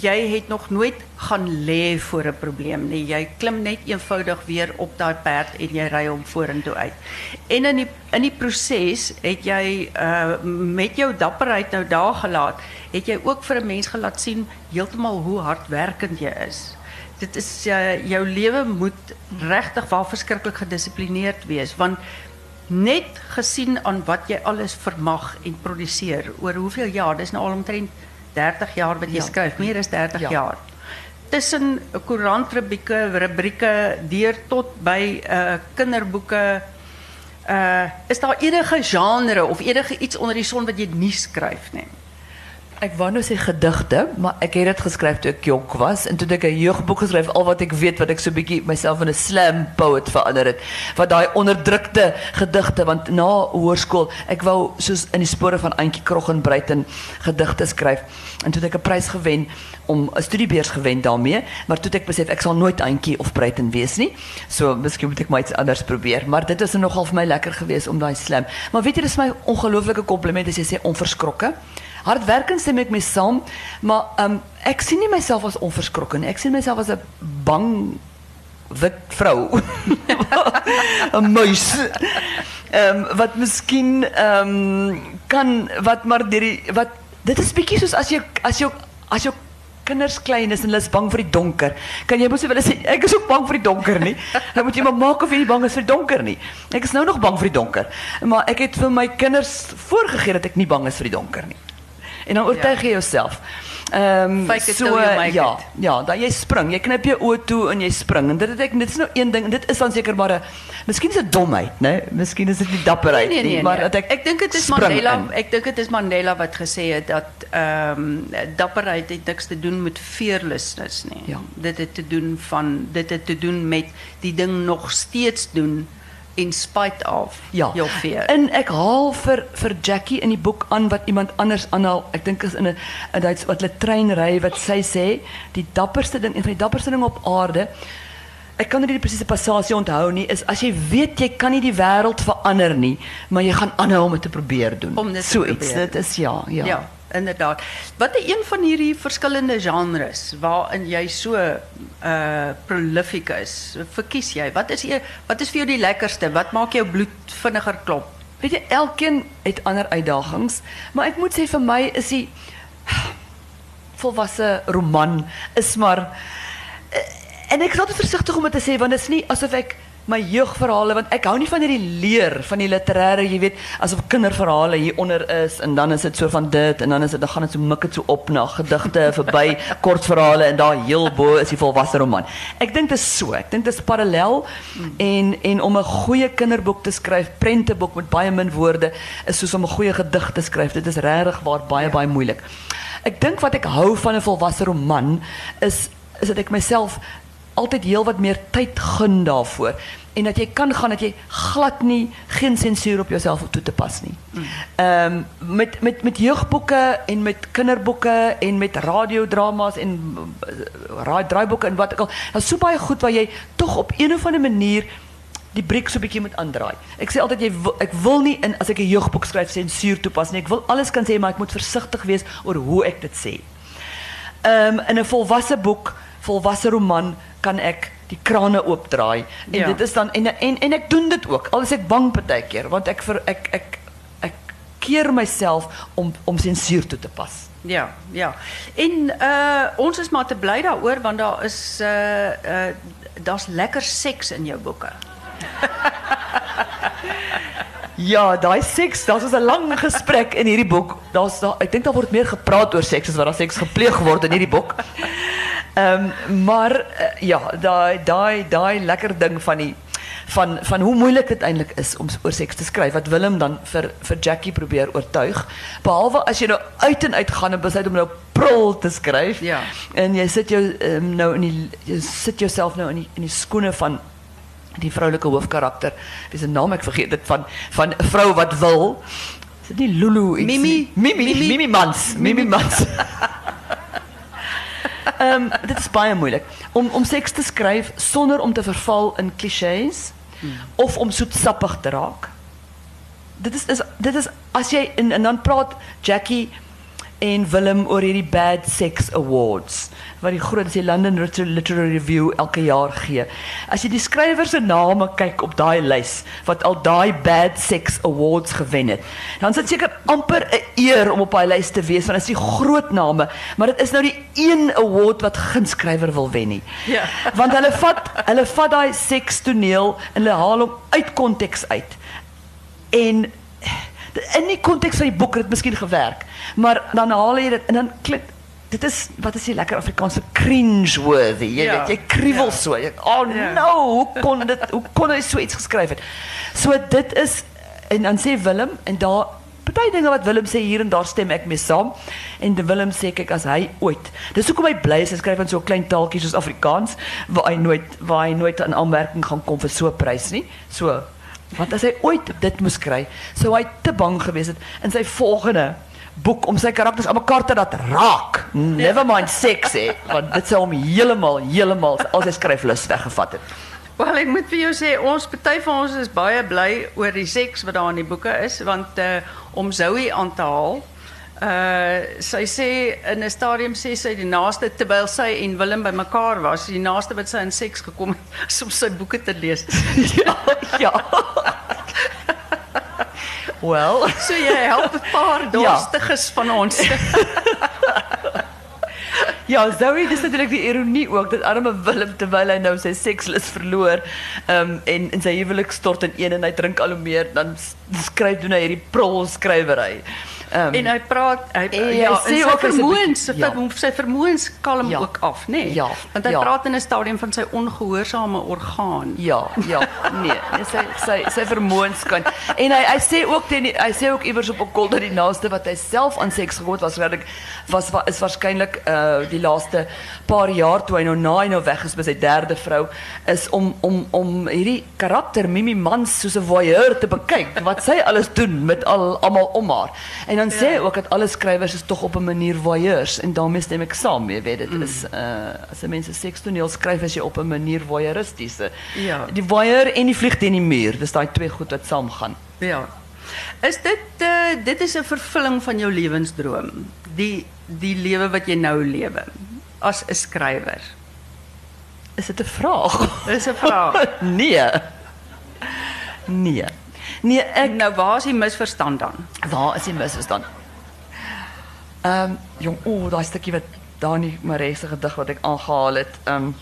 jy het nog nooit gaan lê voor 'n probleem nie. Jy klim net eenvoudig weer op daai perd en jy ry hom vorentoe uit. En in die in die proses het jy uh met jou dapperheid nou daar gelaat, het jy ook vir 'n mens gelaat sien heeltemal hoe hardwerkend jy is. Dit is uh, jou lewe moet regtig wel verskriklik gedissiplineerd wees want net gesien aan wat jy alles vermag en produseer oor hoeveel jaar, dis nou al omtrent 30 jaar wat jy ja. skryf, meer as 30 ja. jaar. Tussen koerantrubrieke, rubrieke deur tot by uh kinderboeke uh is daar enige genre of enige iets onder die son wat jy nie skryf nie? Ik wou nou sê gedigte, maar ik heb het geschreven toen ik jong was en toen ik een jeugdboek geschreven, al wat ik weet wat ik so bietjie myself in 'n slam poet verander het. Wat daai onderdrukte gedigte want na hoërskool, ek wou soos in die spore van Antjie Krog en Bruiten gedigte skryf. En toen ek 'n prys gewen om 'n studiebeurs gewen daarmee, maar toe ek besef ek sal nooit Antjie of Bruiten wees nie. So miskien moet ek maar iets anders probeer, maar dit is nogal vir my lekker geweest om daai slam. Maar weet jy, dis my ongelooflike kompliment as jy sê onverskrokke hardwerkend stem ek mee saam, maar um, ek sien nie myself as onverskrokke nie. Ek sien myself as 'n bang wit vrou. 'n muis. Ehm wat miskien ehm kan wat maar die wat dit is bietjie soos as jy as jy as jou kinders klein is en hulle is bang vir die donker. Kan jy mos wel sê ek is ook bang vir die donker nie. Dan moet jy maar maak of jy bang is vir die donker nie. Ek is nou nog bang vir die donker, maar ek het vir my kinders voorgegee dat ek nie bang is vir die donker nie. En dan oortuig jy jouself. Ehm um, so ja, ja, dan jy spring, jy knip jou oë toe en jy spring. En dit het ek dit is nou een ding en dit is dan seker maar 'n Miskien is dit domheid, né? Nee? Miskien is dit nie dapperheid nee, nee, nee, nie, maar dat ek Ek dink dit is Mandela, in. ek dink dit is Mandela wat gesê het dat ehm um, dapperheid het niks te doen met fearlessness nie. Ja. Dit het te doen van dit het te doen met die ding nog steeds doen in spite of ja. fear. En ek haal vir vir Jackie in die boek aan wat iemand anders aanhaal. Ek dink is in 'n Duits wat hulle wat sy sê die dapperste ding en van die dapperste ding op aarde. Ek kan nie die presiese passasie onthou nie is as jy weet jy kan nie die wêreld verander nie, maar jy gaan aanhou om dit te probeer doen. Om dit te so probeer. Dit is ja, ja. Ja inderdaad. Wat is een van hierdie verskillende genres waarin jy so uh prolific is? Verkies jy? Wat is jy wat is vir jou die lekkerste? Wat maak jou bloed vinniger klop? Weet jy, elkeen het ander uitdagings, maar ek moet sê vir my is die volwasse roman is maar eh, en ek is altyd versigtig om dit te sê want dit is nie asof ek my jeugverhale want ek hou nie van hierdie leer van die literêre, jy weet, asof kinderverhale hier onder is en dan is dit so van dit en dan is dit dan gaan dit so mik dit so op na gedigte verby kortverhale en daar heel bo is die volwasse roman. Ek dink dit is so, ek dink dit is parallel en en om 'n goeie kinderboek te skryf, prenteboek met baie min woorde is soos om 'n goeie gedig te skryf. Dit is regtig waar baie ja. baie moeilik. Ek dink wat ek hou van 'n volwasse roman is is dat ek myself altyd heel wat meer tyd gun daarvoor en dat jy kan gaan dat jy glad nie geen sensuur op jouself toe te pas nie. Ehm met met met jeugboeke en met kinderboeke en met radiodramas en raai draaiboeke en wat ook al. Daar's so baie goed waar jy tog op een of ander manier die briek so 'n bietjie moet aandraai. Ek sê altyd jy ek wil nie in as ek 'n jeugboek skryf sensuur toepas nie. Ek wil alles kan sê maar ek moet versigtig wees oor hoe ek dit sê. Ehm um, in boek, volwasse roman kan ek die krane oopdraai. En ja. dit is dan en en en ek doen dit ook al is ek bang partykeer want ek vir ek ek ek keer myself om om sensuur toe te pas. Ja ja. En uh ons is maar te bly daaroor want daar is uh uh daar's lekker seks in jou boeke Ja, daai seks, daar's 'n lang gesprek in hierdie boek. Daar's daar ek dink daar word meer gepraat oor seks as wat daar seks gepleeg word in hierdie boek. Ehm um, maar uh, ja, daai daai daai lekker ding van die van van hoe moeilik dit eintlik is om oor seks te skryf wat Willem dan vir vir Jackie probeer oortuig behalwe as jy nou uit en uit gaan en besluit om nou prul te skryf ja en jy sit jou um, nou in die jy sit jouself nou in die in die skoene van die vroulike hoofkarakter wie se naam ek vergeet dit van van 'n vrou wat wil. Is dit nie Lulu? Iets Mimi. Mimi. Mimi, Mimi Mans. Mimi, Mans. Ehm um, dit is baie moeilik. Om om seks te skryf sonder om te verval in klisjées hmm. of om soetsappig te raak. Dit is, is dit is as jy en, en dan praat Jackie en Willem oor hierdie Bad Sex Awards wat die groot die London Literary Review elke jaar gee. As jy die skrywers se name kyk op daai lys wat al daai Bad Sex Awards gewen het, dan is dit seker amper 'n eer om op daai lys te wees want dit is die groot name, maar dit is nou die een award wat geen skrywer wil wen nie. Ja. Want hulle vat hulle vat daai seks toneel en hulle haal hom uit konteks uit. En in die konteks van die boek het dit miskien gewerk, maar dan haal jy dit en dan klink dit is wat is die lekker Afrikaanse cringe worthy. Jy Ja, weet, jy kriewel ja. so. Jy, oh Ja. no, hoe kon dit hoe kon hy so iets geskryf het? So dit is en dan sê Willem en daar party dinge wat Willem sê hier en daar stem ek mee saam. En de Willem sê kyk as hy ooit. Dis hoekom hy bly is hy skryf in so 'n klein taaltjie soos Afrikaans waar hy nooit waar hy nooit in aanmerking gaan kom vir so 'n prys nie. So want as hy ooit dit moes kry, sou hy te bang gewees het in sy volgende boek om sy karakters aan mekaar te laat raak. Never mind seks want dit sou hom heeltemal heeltemal al sy skryflus weggevat het. Wel, ek moet vir jou sê ons party van ons is baie bly oor die seks wat daar in die boeke is want uh om Zoe aan te haal. Uh sy sê in 'n stadium sê sy die naaste terwyl sy en Willem bymekaar was, die naaste wat sy in seks gekom het is om sy boeke te lees. ja, ja. Wel, So jy help 'n paar dorstiges van ons. ja, Zoe, dis natuurlik die ironie ook dat arme Willem terwyl hy nou sy sekslus verloor, ehm um, en in sy huwelik stort in een en hy drink al hoe meer, dan skryf doen hy hierdie prol skrywery. Ehm En hy praat hy En hy ja, sê en sy vermoëns, ja. ver- sy vermoëns kalm Ja. ook af, nê? Ja, Want hy ja. praat in 'n stadium van sy ongehoorsame orgaan. Ja, ja, nee, nee sy sy sy vermoëns kan. En hy hy sê ook teen hy sê ook iewers op 'n kol dat die naaste wat hy self aan seks het was regtig was wa- is waarskynlik uh die laaste paar jaar toe hy nou na hy nou weg is by sy derde vrou is om om om hierdie karakter Mimi Mans soos 'n voyeur te bekyk wat sy alles doen met al almal om haar. En dan sê ook dat alle skrywers is tog op 'n manier voyeurs en daarmee stem ek saam, jy weet dit is uh as 'n mens 'n sekstoneel skryf as jy op 'n manier voyeuristiese. Ja. Die voyeur en die vlieg teen die muur, dis daai twee goed wat saamgaan. Ja. Is dit uh, dit is 'n vervulling van jou lewensdroom. Die die lewe wat jy nou lewe as 'n skrywer. Is dit 'n vraag? Dis 'n vraag. nee. Nee. Nee, ek nou waar is die misverstand dan? waar is die misverstand? Ehm um, jong, o, oh, daai stukkie wat Dani Maree se gedig wat ek aangehaal het. Ehm um,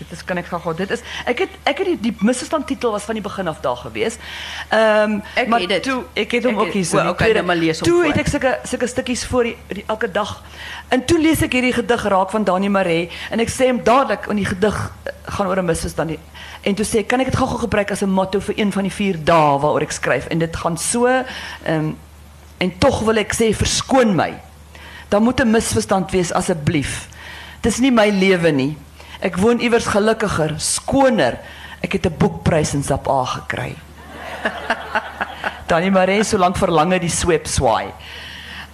dit is kan ek gou-gou dit is ek het ek het die, die misverstand titel was van die begin af daar gewees. Ehm um, maar het toe ek het hom ook hier so. o, die okay, nou maar lees hom Toe voor. het ek sulke sulke stukkies voor die, die elke dag. En toe lees ek hierdie gedig raak van Dani Maree en ek sê hom dadelik in die gedig eh, gaan oor 'n misverstand. En toe sê ek, kan ek dit gou-gou gebruik as 'n motto vir een van die vier dae waaroor ek skryf en dit gaan so ehm um, en tog wil ek sê verskoon my. Daar moet 'n misverstand wees asseblief. Dis nie my lewe nie. Ek woon iewers gelukkiger, skoner. Ek het 'n boekprys in A gekry. Tannie Maree so lank verlange die sweep swaai.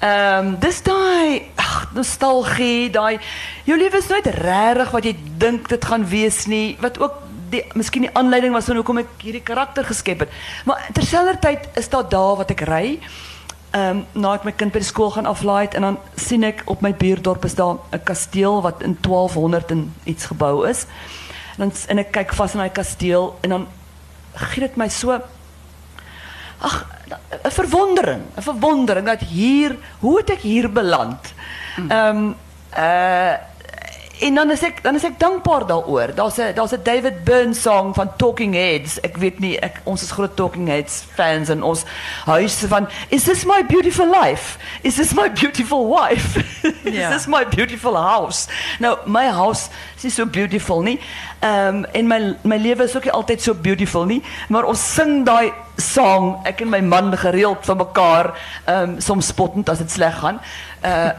Ehm um, dis daai nostalgie, daai jou lewe is nooit regtig wat jy dink dit gaan wees nie, wat ook die miskien die aanleiding was van hoekom ek hierdie karakter geskep het. Maar terselfdertyd is daar dae wat ek ry ehm um, na ek my kind by die skool gaan aflaai het, en dan sien ek op my buurdorp is daar 'n kasteel wat in 1200 en iets gebou is. En dan s- en ek kyk vas in daai kasteel en dan gee dit my so ag 'n verwondering, 'n verwondering dat hier, hoe het ek hier beland? Ehm um, uh en dan is ek dan is ek dankbaar daaroor. Daar's 'n daar's 'n David Byrne song van Talking Heads. Ek weet nie ek ons is groot Talking Heads fans en ons huis van Is this my beautiful life? Is this my beautiful wife? is this my beautiful house? Nou my house is nie so beautiful nie. Ehm um, en my my lewe is ook nie altyd so beautiful nie, maar ons sing daai song ek en my man gereeld van mekaar ehm um, soms spottend as dit sleg gaan. Uh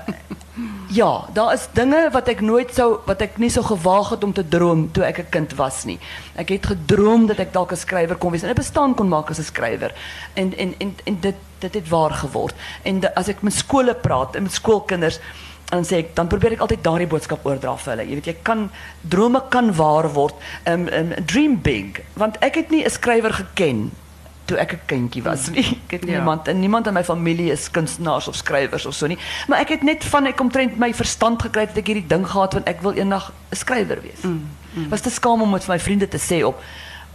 ja, daar is dinge wat ek nooit sou wat ek nie so gewaag het om te droom toe ek 'n kind was nie. Ek het gedroom dat ek dalk skrywer kon wees en 'n bestaan kon maak as 'n skrywer. En en en en dit dit waar geword. En de, as met skole praat en met skoolkinders dan sê ek dan probeer ek altyd daardie boodskap oordra vir hulle. Jy weet jy kan drome kan waar word. Um, um dream big want ek het nie 'n skrywer geken toe ek 'n kindjie was nie. Ek het niemand en niemand in my familie is kunstenaars of skrywers of so nie. Maar ek het net van ek omtrent my verstand gekry dat ek hierdie ding gehad want ek wil eendag 'n skrywer wees. Mm, mm. Was te skaam om met my vriende te sê op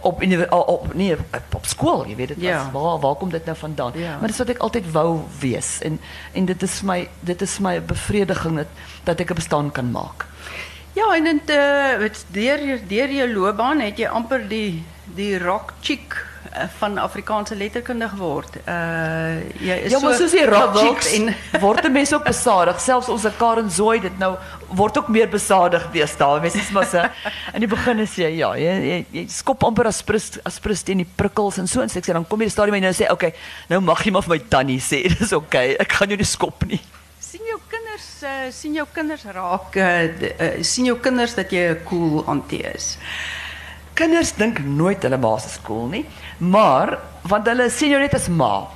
op op nee op, op skool, jy weet dit ja. was waar waar kom dit nou vandaan? Ja. Maar dis wat ek altyd wou wees en en dit is my dit is my bevrediging dat dat ek 'n bestaan kan maak. Ja, en dit uh deur deur jou loopbaan het jy amper die die rock chick Eh, van Afrikaanse letterkunde geword. Uh jy is ja, maar soos die rockchicks en word mense ook besadig. Selfs ons Karen Zooi dit nou word ook meer besadig deesdae. Mense is maar se in die begin is jy ja, jy jy, jy skop amper as prins as teen die prikkels en so en sê dan kom jy die stadium en nou sê okay, nou mag jy maar vir my tannie sê. Dis okay. Ek gaan jou nie skop nie. sien jou kinders uh, sien jou kinders raak uh, uh, sien jou kinders dat jy 'n cool auntie is. Kinders dink nooit hulle is cool nie, maar want hulle sien jou ma.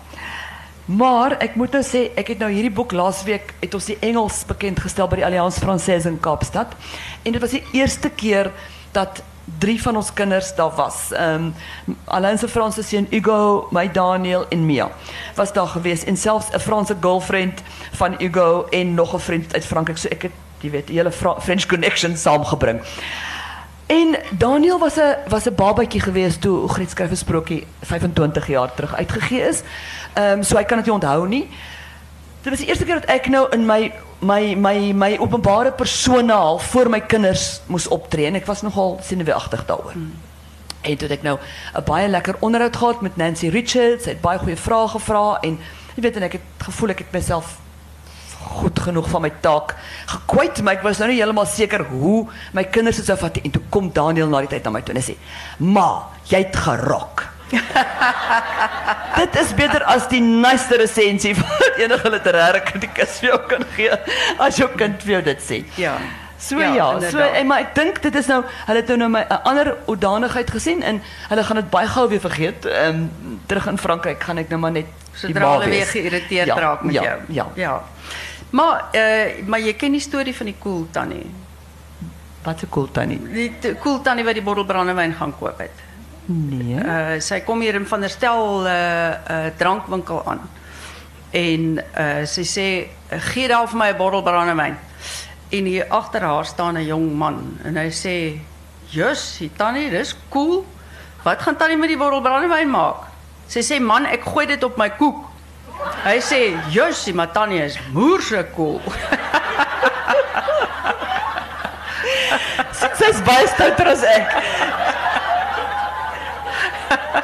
Maar ek moet nou sê, ek het nou hierdie boek laasweek het ons die Engels bekend gestel by die Alliance Française in Kaapstad en dit was die eerste keer dat drie van ons kinders daar was. Ehm um, se Franse Hugo, my Daniel en Mia was daar gewees en selfs 'n Franse girlfriend van Hugo en nog 'n vriend uit Frankryk. So ek het jy weet hele French connection saamgebring. En Daniel was 'n was 'n babatjie gewees toe Griet skryf 'n sprokie 25 jaar terug uitgegee is. Ehm um, so hy kan dit nie onthou nie. Dit was die eerste keer dat ek nou in my my my my openbare persona al voor my kinders moes optree en ek was nogal senuweeagtig daaroor. Hmm. En toe het ek nou 'n baie lekker onderhoud gehad met Nancy Richards. Het baie goeie vrae gevra en jy weet en ek het gevoel ek het myself goed genoeg van my taak gekwyt, maar ek was nou nie heeltemal seker hoe my kinders sou vat en toe kom Daniel na die tyd na my toe en sê: "Ma, jy het gerok." Dit is beter as die nice resensie wat enige literêre kritikus vir jou kan gee as jou kind vir jou dit sê. Ja. So ja, ja so en maar ek dink dit is nou hulle het nou my 'n ander oordanigheid gesien en hulle gaan dit baie gou weer vergeet. Ehm um, terug in Frankryk gaan ek nou maar net sodra hulle weer geïrriteerd ja, raak met ja, jou. Ja. Ja. Maar uh, maar jy ken die storie van die cool tannie. Wat 'n cool tannie? Die cool tannie wat die bottel brandewyn gaan koop het. Nee. Uh, sy kom hier in van der Stel 'n uh, uh, drankwinkel aan. En uh, sy sê gee daar vir my 'n bottel brandewyn. En hier agter haar staan 'n jong man en hy sê: "Jus, die tannie, dis cool. Wat gaan tannie met die bottel brandewyn maak?" Sy sê: "Man, ek gooi dit op my koek." Hy sê, "Josie, Matanie is moerse cool." Sy's baie stouter as ek.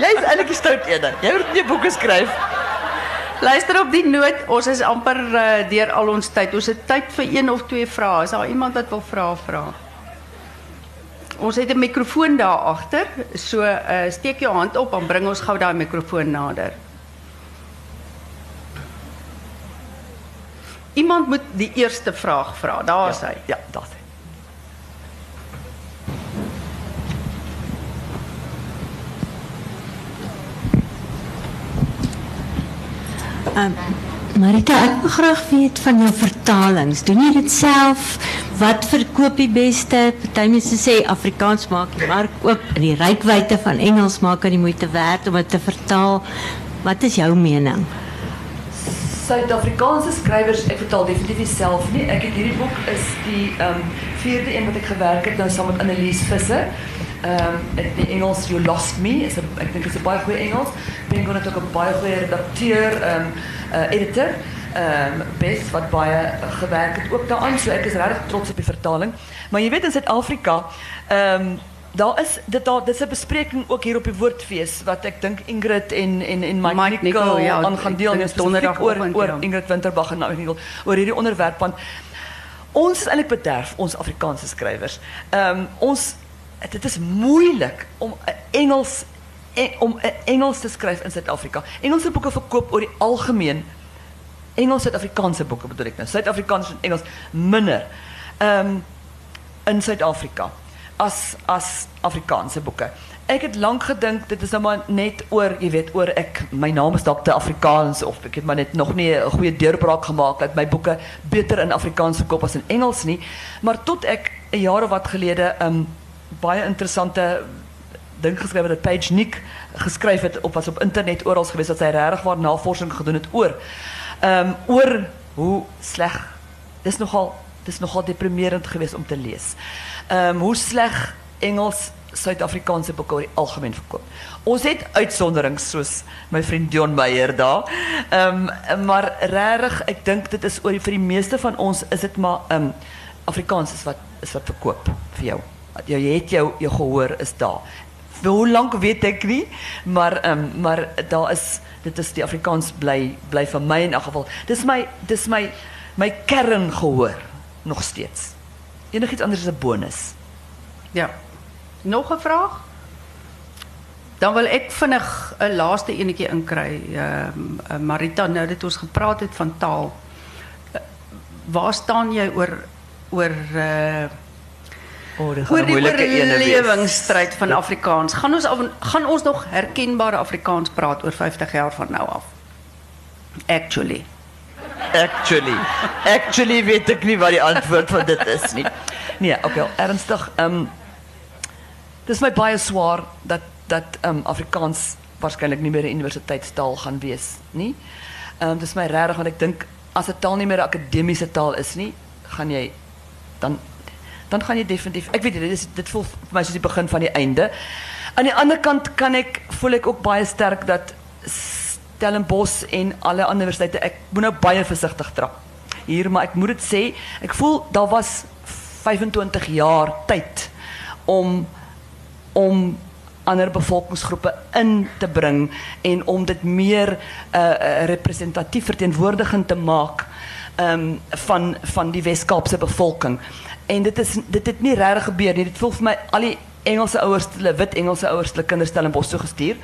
Jy's eintlik stout eerder. Jy moet nie boeke skryf. Luister op die noot, ons is amper uh, deur al ons tyd. Ons het tyd vir een of twee vrae. Is daar iemand wat wil vra vra? Ons het 'n mikrofoon daar agter. So uh, steek jou hand op en bring ons gou daai mikrofoon nader. Iemand moet die eerste vraag vra. Daar is ja, hy. Ja, hy. Um, Marita, ek wil graag weet van jou vertalings. Doen jy dit self? Wat verkoop die beste? Party mense sê Afrikaans maak die mark oop en die rykwyte van Engels maak dit moeite werd om dit te vertaal. Wat is jou mening? Suid-Afrikaanse skrywers, ek vertaal definitief self nie. Ek het hierdie boek is die ehm vierde een wat ek gewerk het nou saam met Annelies Visser. Ehm in Engels You Lost Me is 'n ek dink dit is 'n baie goeie Engels. Ben kon dit ook 'n baie goeie redakteur ehm uh, editor. Ehm um, bes wat baie gewerk het ook daaraan. So ek is regtig trots op die vertaling. Maar jy weet in Suid-Afrika ehm daar is dit daar dis 'n bespreking ook hier op die woordfees wat ek dink Ingrid en en en Mike, Mike ja, aan gaan deel is donderdag oor oor. Ingrid Winterbag en nou oor hierdie onderwerp want ons is eintlik bederf ons Afrikaanse skrywers. Ehm um, ons dit is moeilik om Engels en, om Engels te skryf in Suid-Afrika. Engelse boeke verkoop oor die algemeen Engels Suid-Afrikaanse boeke bedoel ek nou. Suid-Afrikaans en Engels minder. Ehm um, in Suid-Afrika as as Afrikaanse boeke. Ek het lank gedink dit is nou maar net oor, jy weet, oor ek my naam is dalk Afrikaans of ek het maar net nog nie 'n goeie deurbraak gemaak dat my boeke beter in Afrikaans verkoop as in Engels nie. Maar tot ek 'n jaar of wat gelede 'n um, baie interessante ding geskryf dat Page Nick geskryf het op was op internet oral geweest dat sy regtig waar navorsing gedoen het oor ehm oor hoe sleg dis nogal dis nogal deprimerend geweest om te lees. Um, hoe sleg Engels Suid-Afrikaanse boeke algemeen verkoop. Ons het uitsonderings soos my vriend Dion Meyer daar. Ehm maar regtig, ek dink dit is oor die, vir die meeste van ons is dit maar ehm Afrikaans is wat is wat verkoop vir jou. Jy het jou jou gehoor is daar. Hoe lank weet ek nie, maar ehm maar daar is dit is die Afrikaans bly bly vir my in elk geval. Dis my dis my my kern nog steeds. Enigiets anders is 'n bonus. Ja. Nog 'n vraag? Dan wil ek vinnig 'n laaste enetjie inkry. Ehm uh, Marita, nou dat ons gepraat het van taal. Uh, waar staan jy oor oor uh Oh, dit oor gaan 'n die moeilike wees. van Afrikaans. Gaan ons gaan ons nog herkenbare Afrikaans praat oor 50 jaar van nou af? Actually. Actually, actually weet ek nie wat die antwoord van dit is nie. Nee, okay, ernstig. Ehm um, dis my baie dat dat ehm Afrikaans waarskynlik nie meer 'n universiteitstaal gaan wees nie. Ehm um, dis my want ek dink as 'n taal nie meer 'n akademiese taal is nie, gaan jy dan dan gaan jy definitief. Ek weet dit is dit voel vir my soos die begin van die einde. Aan die ander kant kan ek voel ek ook baie sterk dat Stellenbosch en alle ander universiteite. Ek moet nou baie versigtig trap hier maar ek moet dit sê ek voel daar was 25 jaar tyd om om ander bevolkingsgroepe in te bring en om dit meer uh, representatief verteenwoordigend te maak um, van van die Wes-Kaapse bevolking. En dit is dit het nie regtig gebeur nie. Dit voel vir my Engelse hulle wit Engelse ouers, hulle kinders Stellenbosch toe gestuur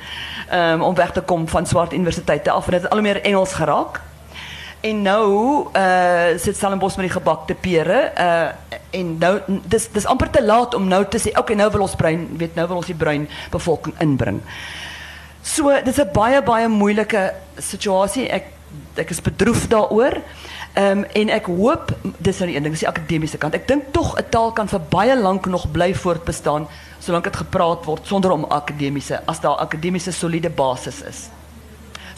um, om weg te kom van swart universiteite af en dit het al hoe meer Engels geraak. En nou uh sit Stellenbosch met die gebakte pere uh en nou dis dis amper te laat om nou te sê okay nou wil ons bruin weet nou wil ons die bruin bevolking inbring. So dis 'n baie baie moeilike situasie. Ek ek is bedroef daaroor. Ehm um, en ek hoop dis nou die een ding, dis die akademiese kant. Ek dink tog 'n taal kan vir baie lank nog bly voortbestaan solank dit gepraat word sonder om akademiese as daar akademiese soliede basis is.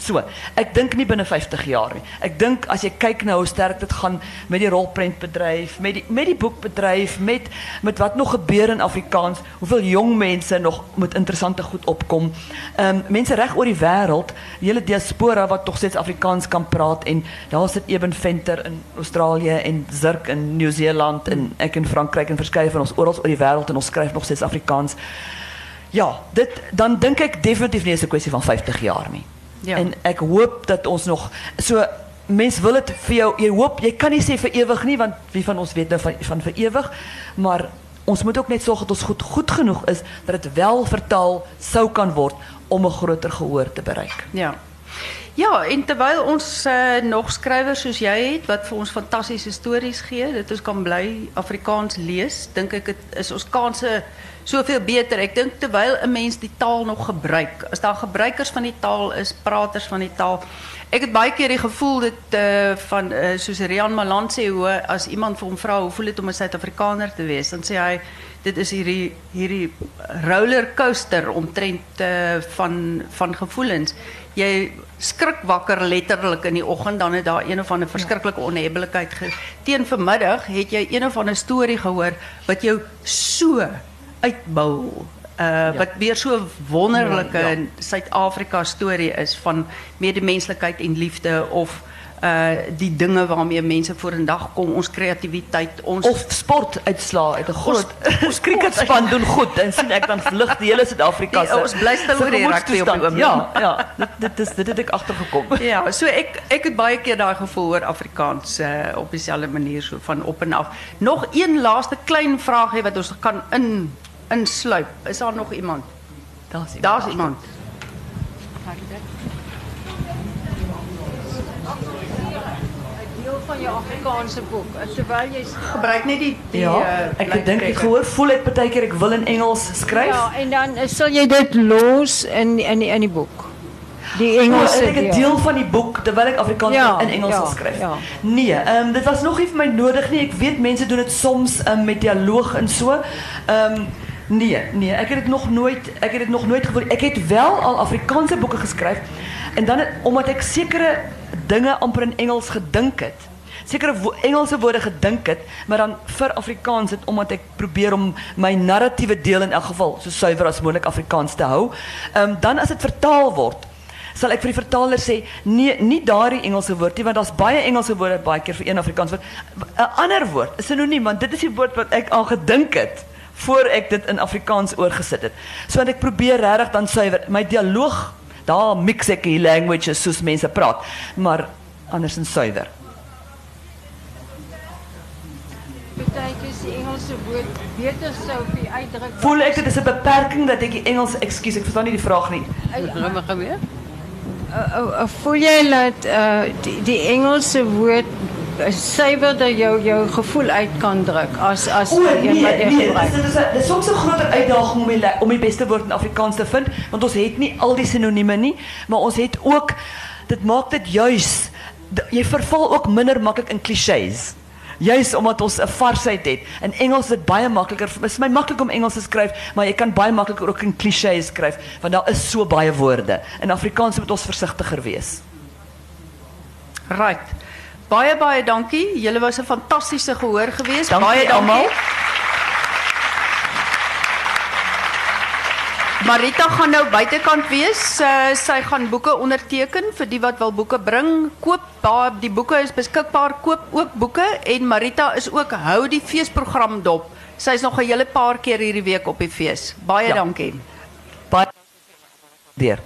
So, ek dink nie binne 50 jaar nie. Ek dink as jy kyk hoe sterk dit gaan met die rolprentbedryf, met die met die boekbedryf, met met wat nog gebeur in Afrikaans, hoeveel jong mense nog met interessante goed opkom. Ehm um, mense reg oor die wêreld, hele diaspora wat tog steeds Afrikaans kan praat en daar sit Eben Venter in Australië en Zirk in Nieu-Seeland en ek in Frankryk en verskeie van ons oral oor die wêreld en ons skryf nog steeds Afrikaans. Ja, dan dink ek definitief nie is 'n kwessie van 50 jaar nie. Ja. En ek hoop dat ons nog so mens wil dit vir jou jy hoop jy kan nie sê vir ewig nie want wie van ons weet nou van van vir ewig maar ons moet ook net sorg dat ons goed goed genoeg is dat dit wel vertaal sou kan word om 'n groter gehoor te bereik. Ja. Ja, en terwyl ons uh, nog skrywers soos jy het wat vir ons fantastiese stories gee, dit ons kan bly Afrikaans lees, dink ek dit is ons kanse soveel beter. Ek dink terwyl 'n mens die taal nog gebruik, as daar gebruikers van die taal is, praters van die taal. Ek het baie keer die gevoel dit uh, van uh, soos Rian Malan sê hoe as iemand vir hom vra hoe voel dit om 'n Suid-Afrikaner te wees, dan sê hy dit is hierdie hierdie rollercoaster omtrent uh, van van gevoelens. Jy skrik wakker letterlik in die oggend dan het daar een of ander verskriklike onhebbelikheid teen vanmiddag het jy een of ander storie gehoor wat jou so uitbou uh wat weer so 'n wonderlike Ja, ja. Suid-Afrika storie is van medemenslikheid en liefde of uh die dinge waarmee mense vorendag kom, ons kreatiwiteit, ons Of sportuitslae uit 'n groot ons cricketspan doen goed en sien ek dan vlug die hele Suid-Afrika Die- ons bly stil oor die rugby op die. Ja, ja, dit dit is dit het ek agtergekom. Ja, so ek ek het baie keer daai gevoel oor Afrikaans uh, op dieselfde manier so van op en af. Nog een laaste klein vraagie wat ons kan in insluip. Is daar nog iemand? Daar's iemand. Daar's iemand. Deel van jou Afrikaanse boek. Terwyl jy Gebruik net die die Ja, dink ek trekker. gehoor voel ek baie keer ek wil in Engels skryf. Ja, en dan eh, sal jy dit los in in die, in die boek. Die Oh, Engelse en ek 'n deel van die boek terwyl ek Afrikaans Ja, in Engels ja, skryf. ja. Nee, ehm dit was nog nie vir my nodig nie. Ek weet mense doen dit soms um, met dialoog en so. Ehm Nee, nee, ek het dit nog nooit ek het dit nog nooit gevoel. Ek het wel al Afrikaanse boeke geskryf en dan het, omdat ek sekere dinge amper in Engels gedink het. Sekere wo Engelse woorde gedink het, maar dan vir Afrikaans het omdat ek probeer om my narratiewe deel in elk geval so suiwer as moontlik Afrikaans te hou. Ehm um, dan as dit vertaal word, sal ek vir die vertaler sê nee, nie daardie Engelse woord nie want daar's baie Engelse woorde baie keer vir een Afrikaans woord. 'n Ander woord, 'n sinoniem want dit is die woord wat ek aan gedink het voor ek dit in Afrikaans oorgesit het. So ek probeer regtig dan suiwer my dialoog, daar mix ek die languages soos mense praat, maar andersins suiwer. Partykeer is die Engelse woord beter sou vir die uitdruk. Voel ek dit is 'n beperking dat ek die Engels, ekskuus, ek verstaan nie die vraag nie. Gaan gebeur? Uh, uh, voel jy dat uh, die, die Engelse woord uh, suiwerder jou jou gevoel uit kan druk as as O nee, een wat jy nee, gebruik? dit is dit is soms 'n groter uitdaging om die le- om die beste woord in Afrikaans te vind, want ons het nie al die sinonieme nie, maar ons het ook dit maak dit juis d- jy verval ook minder maklik in klisjées. Juis omdat ons 'n varsheid het. In Engels is dit baie makliker. Dit is my maklik om Engels te skryf, maar jy kan baie makliker ook in klisjées skryf want daar is so baie woorde. In Afrikaans moet ons versigtiger wees. Right. Baie baie dankie. Julle was 'n fantastiese gehoor geweest. Dankie baie dankie. almal. Marita gaan nou buitekant wees. Uh, sy gaan boeke onderteken vir die wat wil boeke bring. Koop daar die boeke is beskikbaar. Koop ook boeke en Marita is ook hou die feesprogram dop. Sy's nog 'n hele paar keer hierdie week op die fees. Baie Ja. dankie. Baie deur.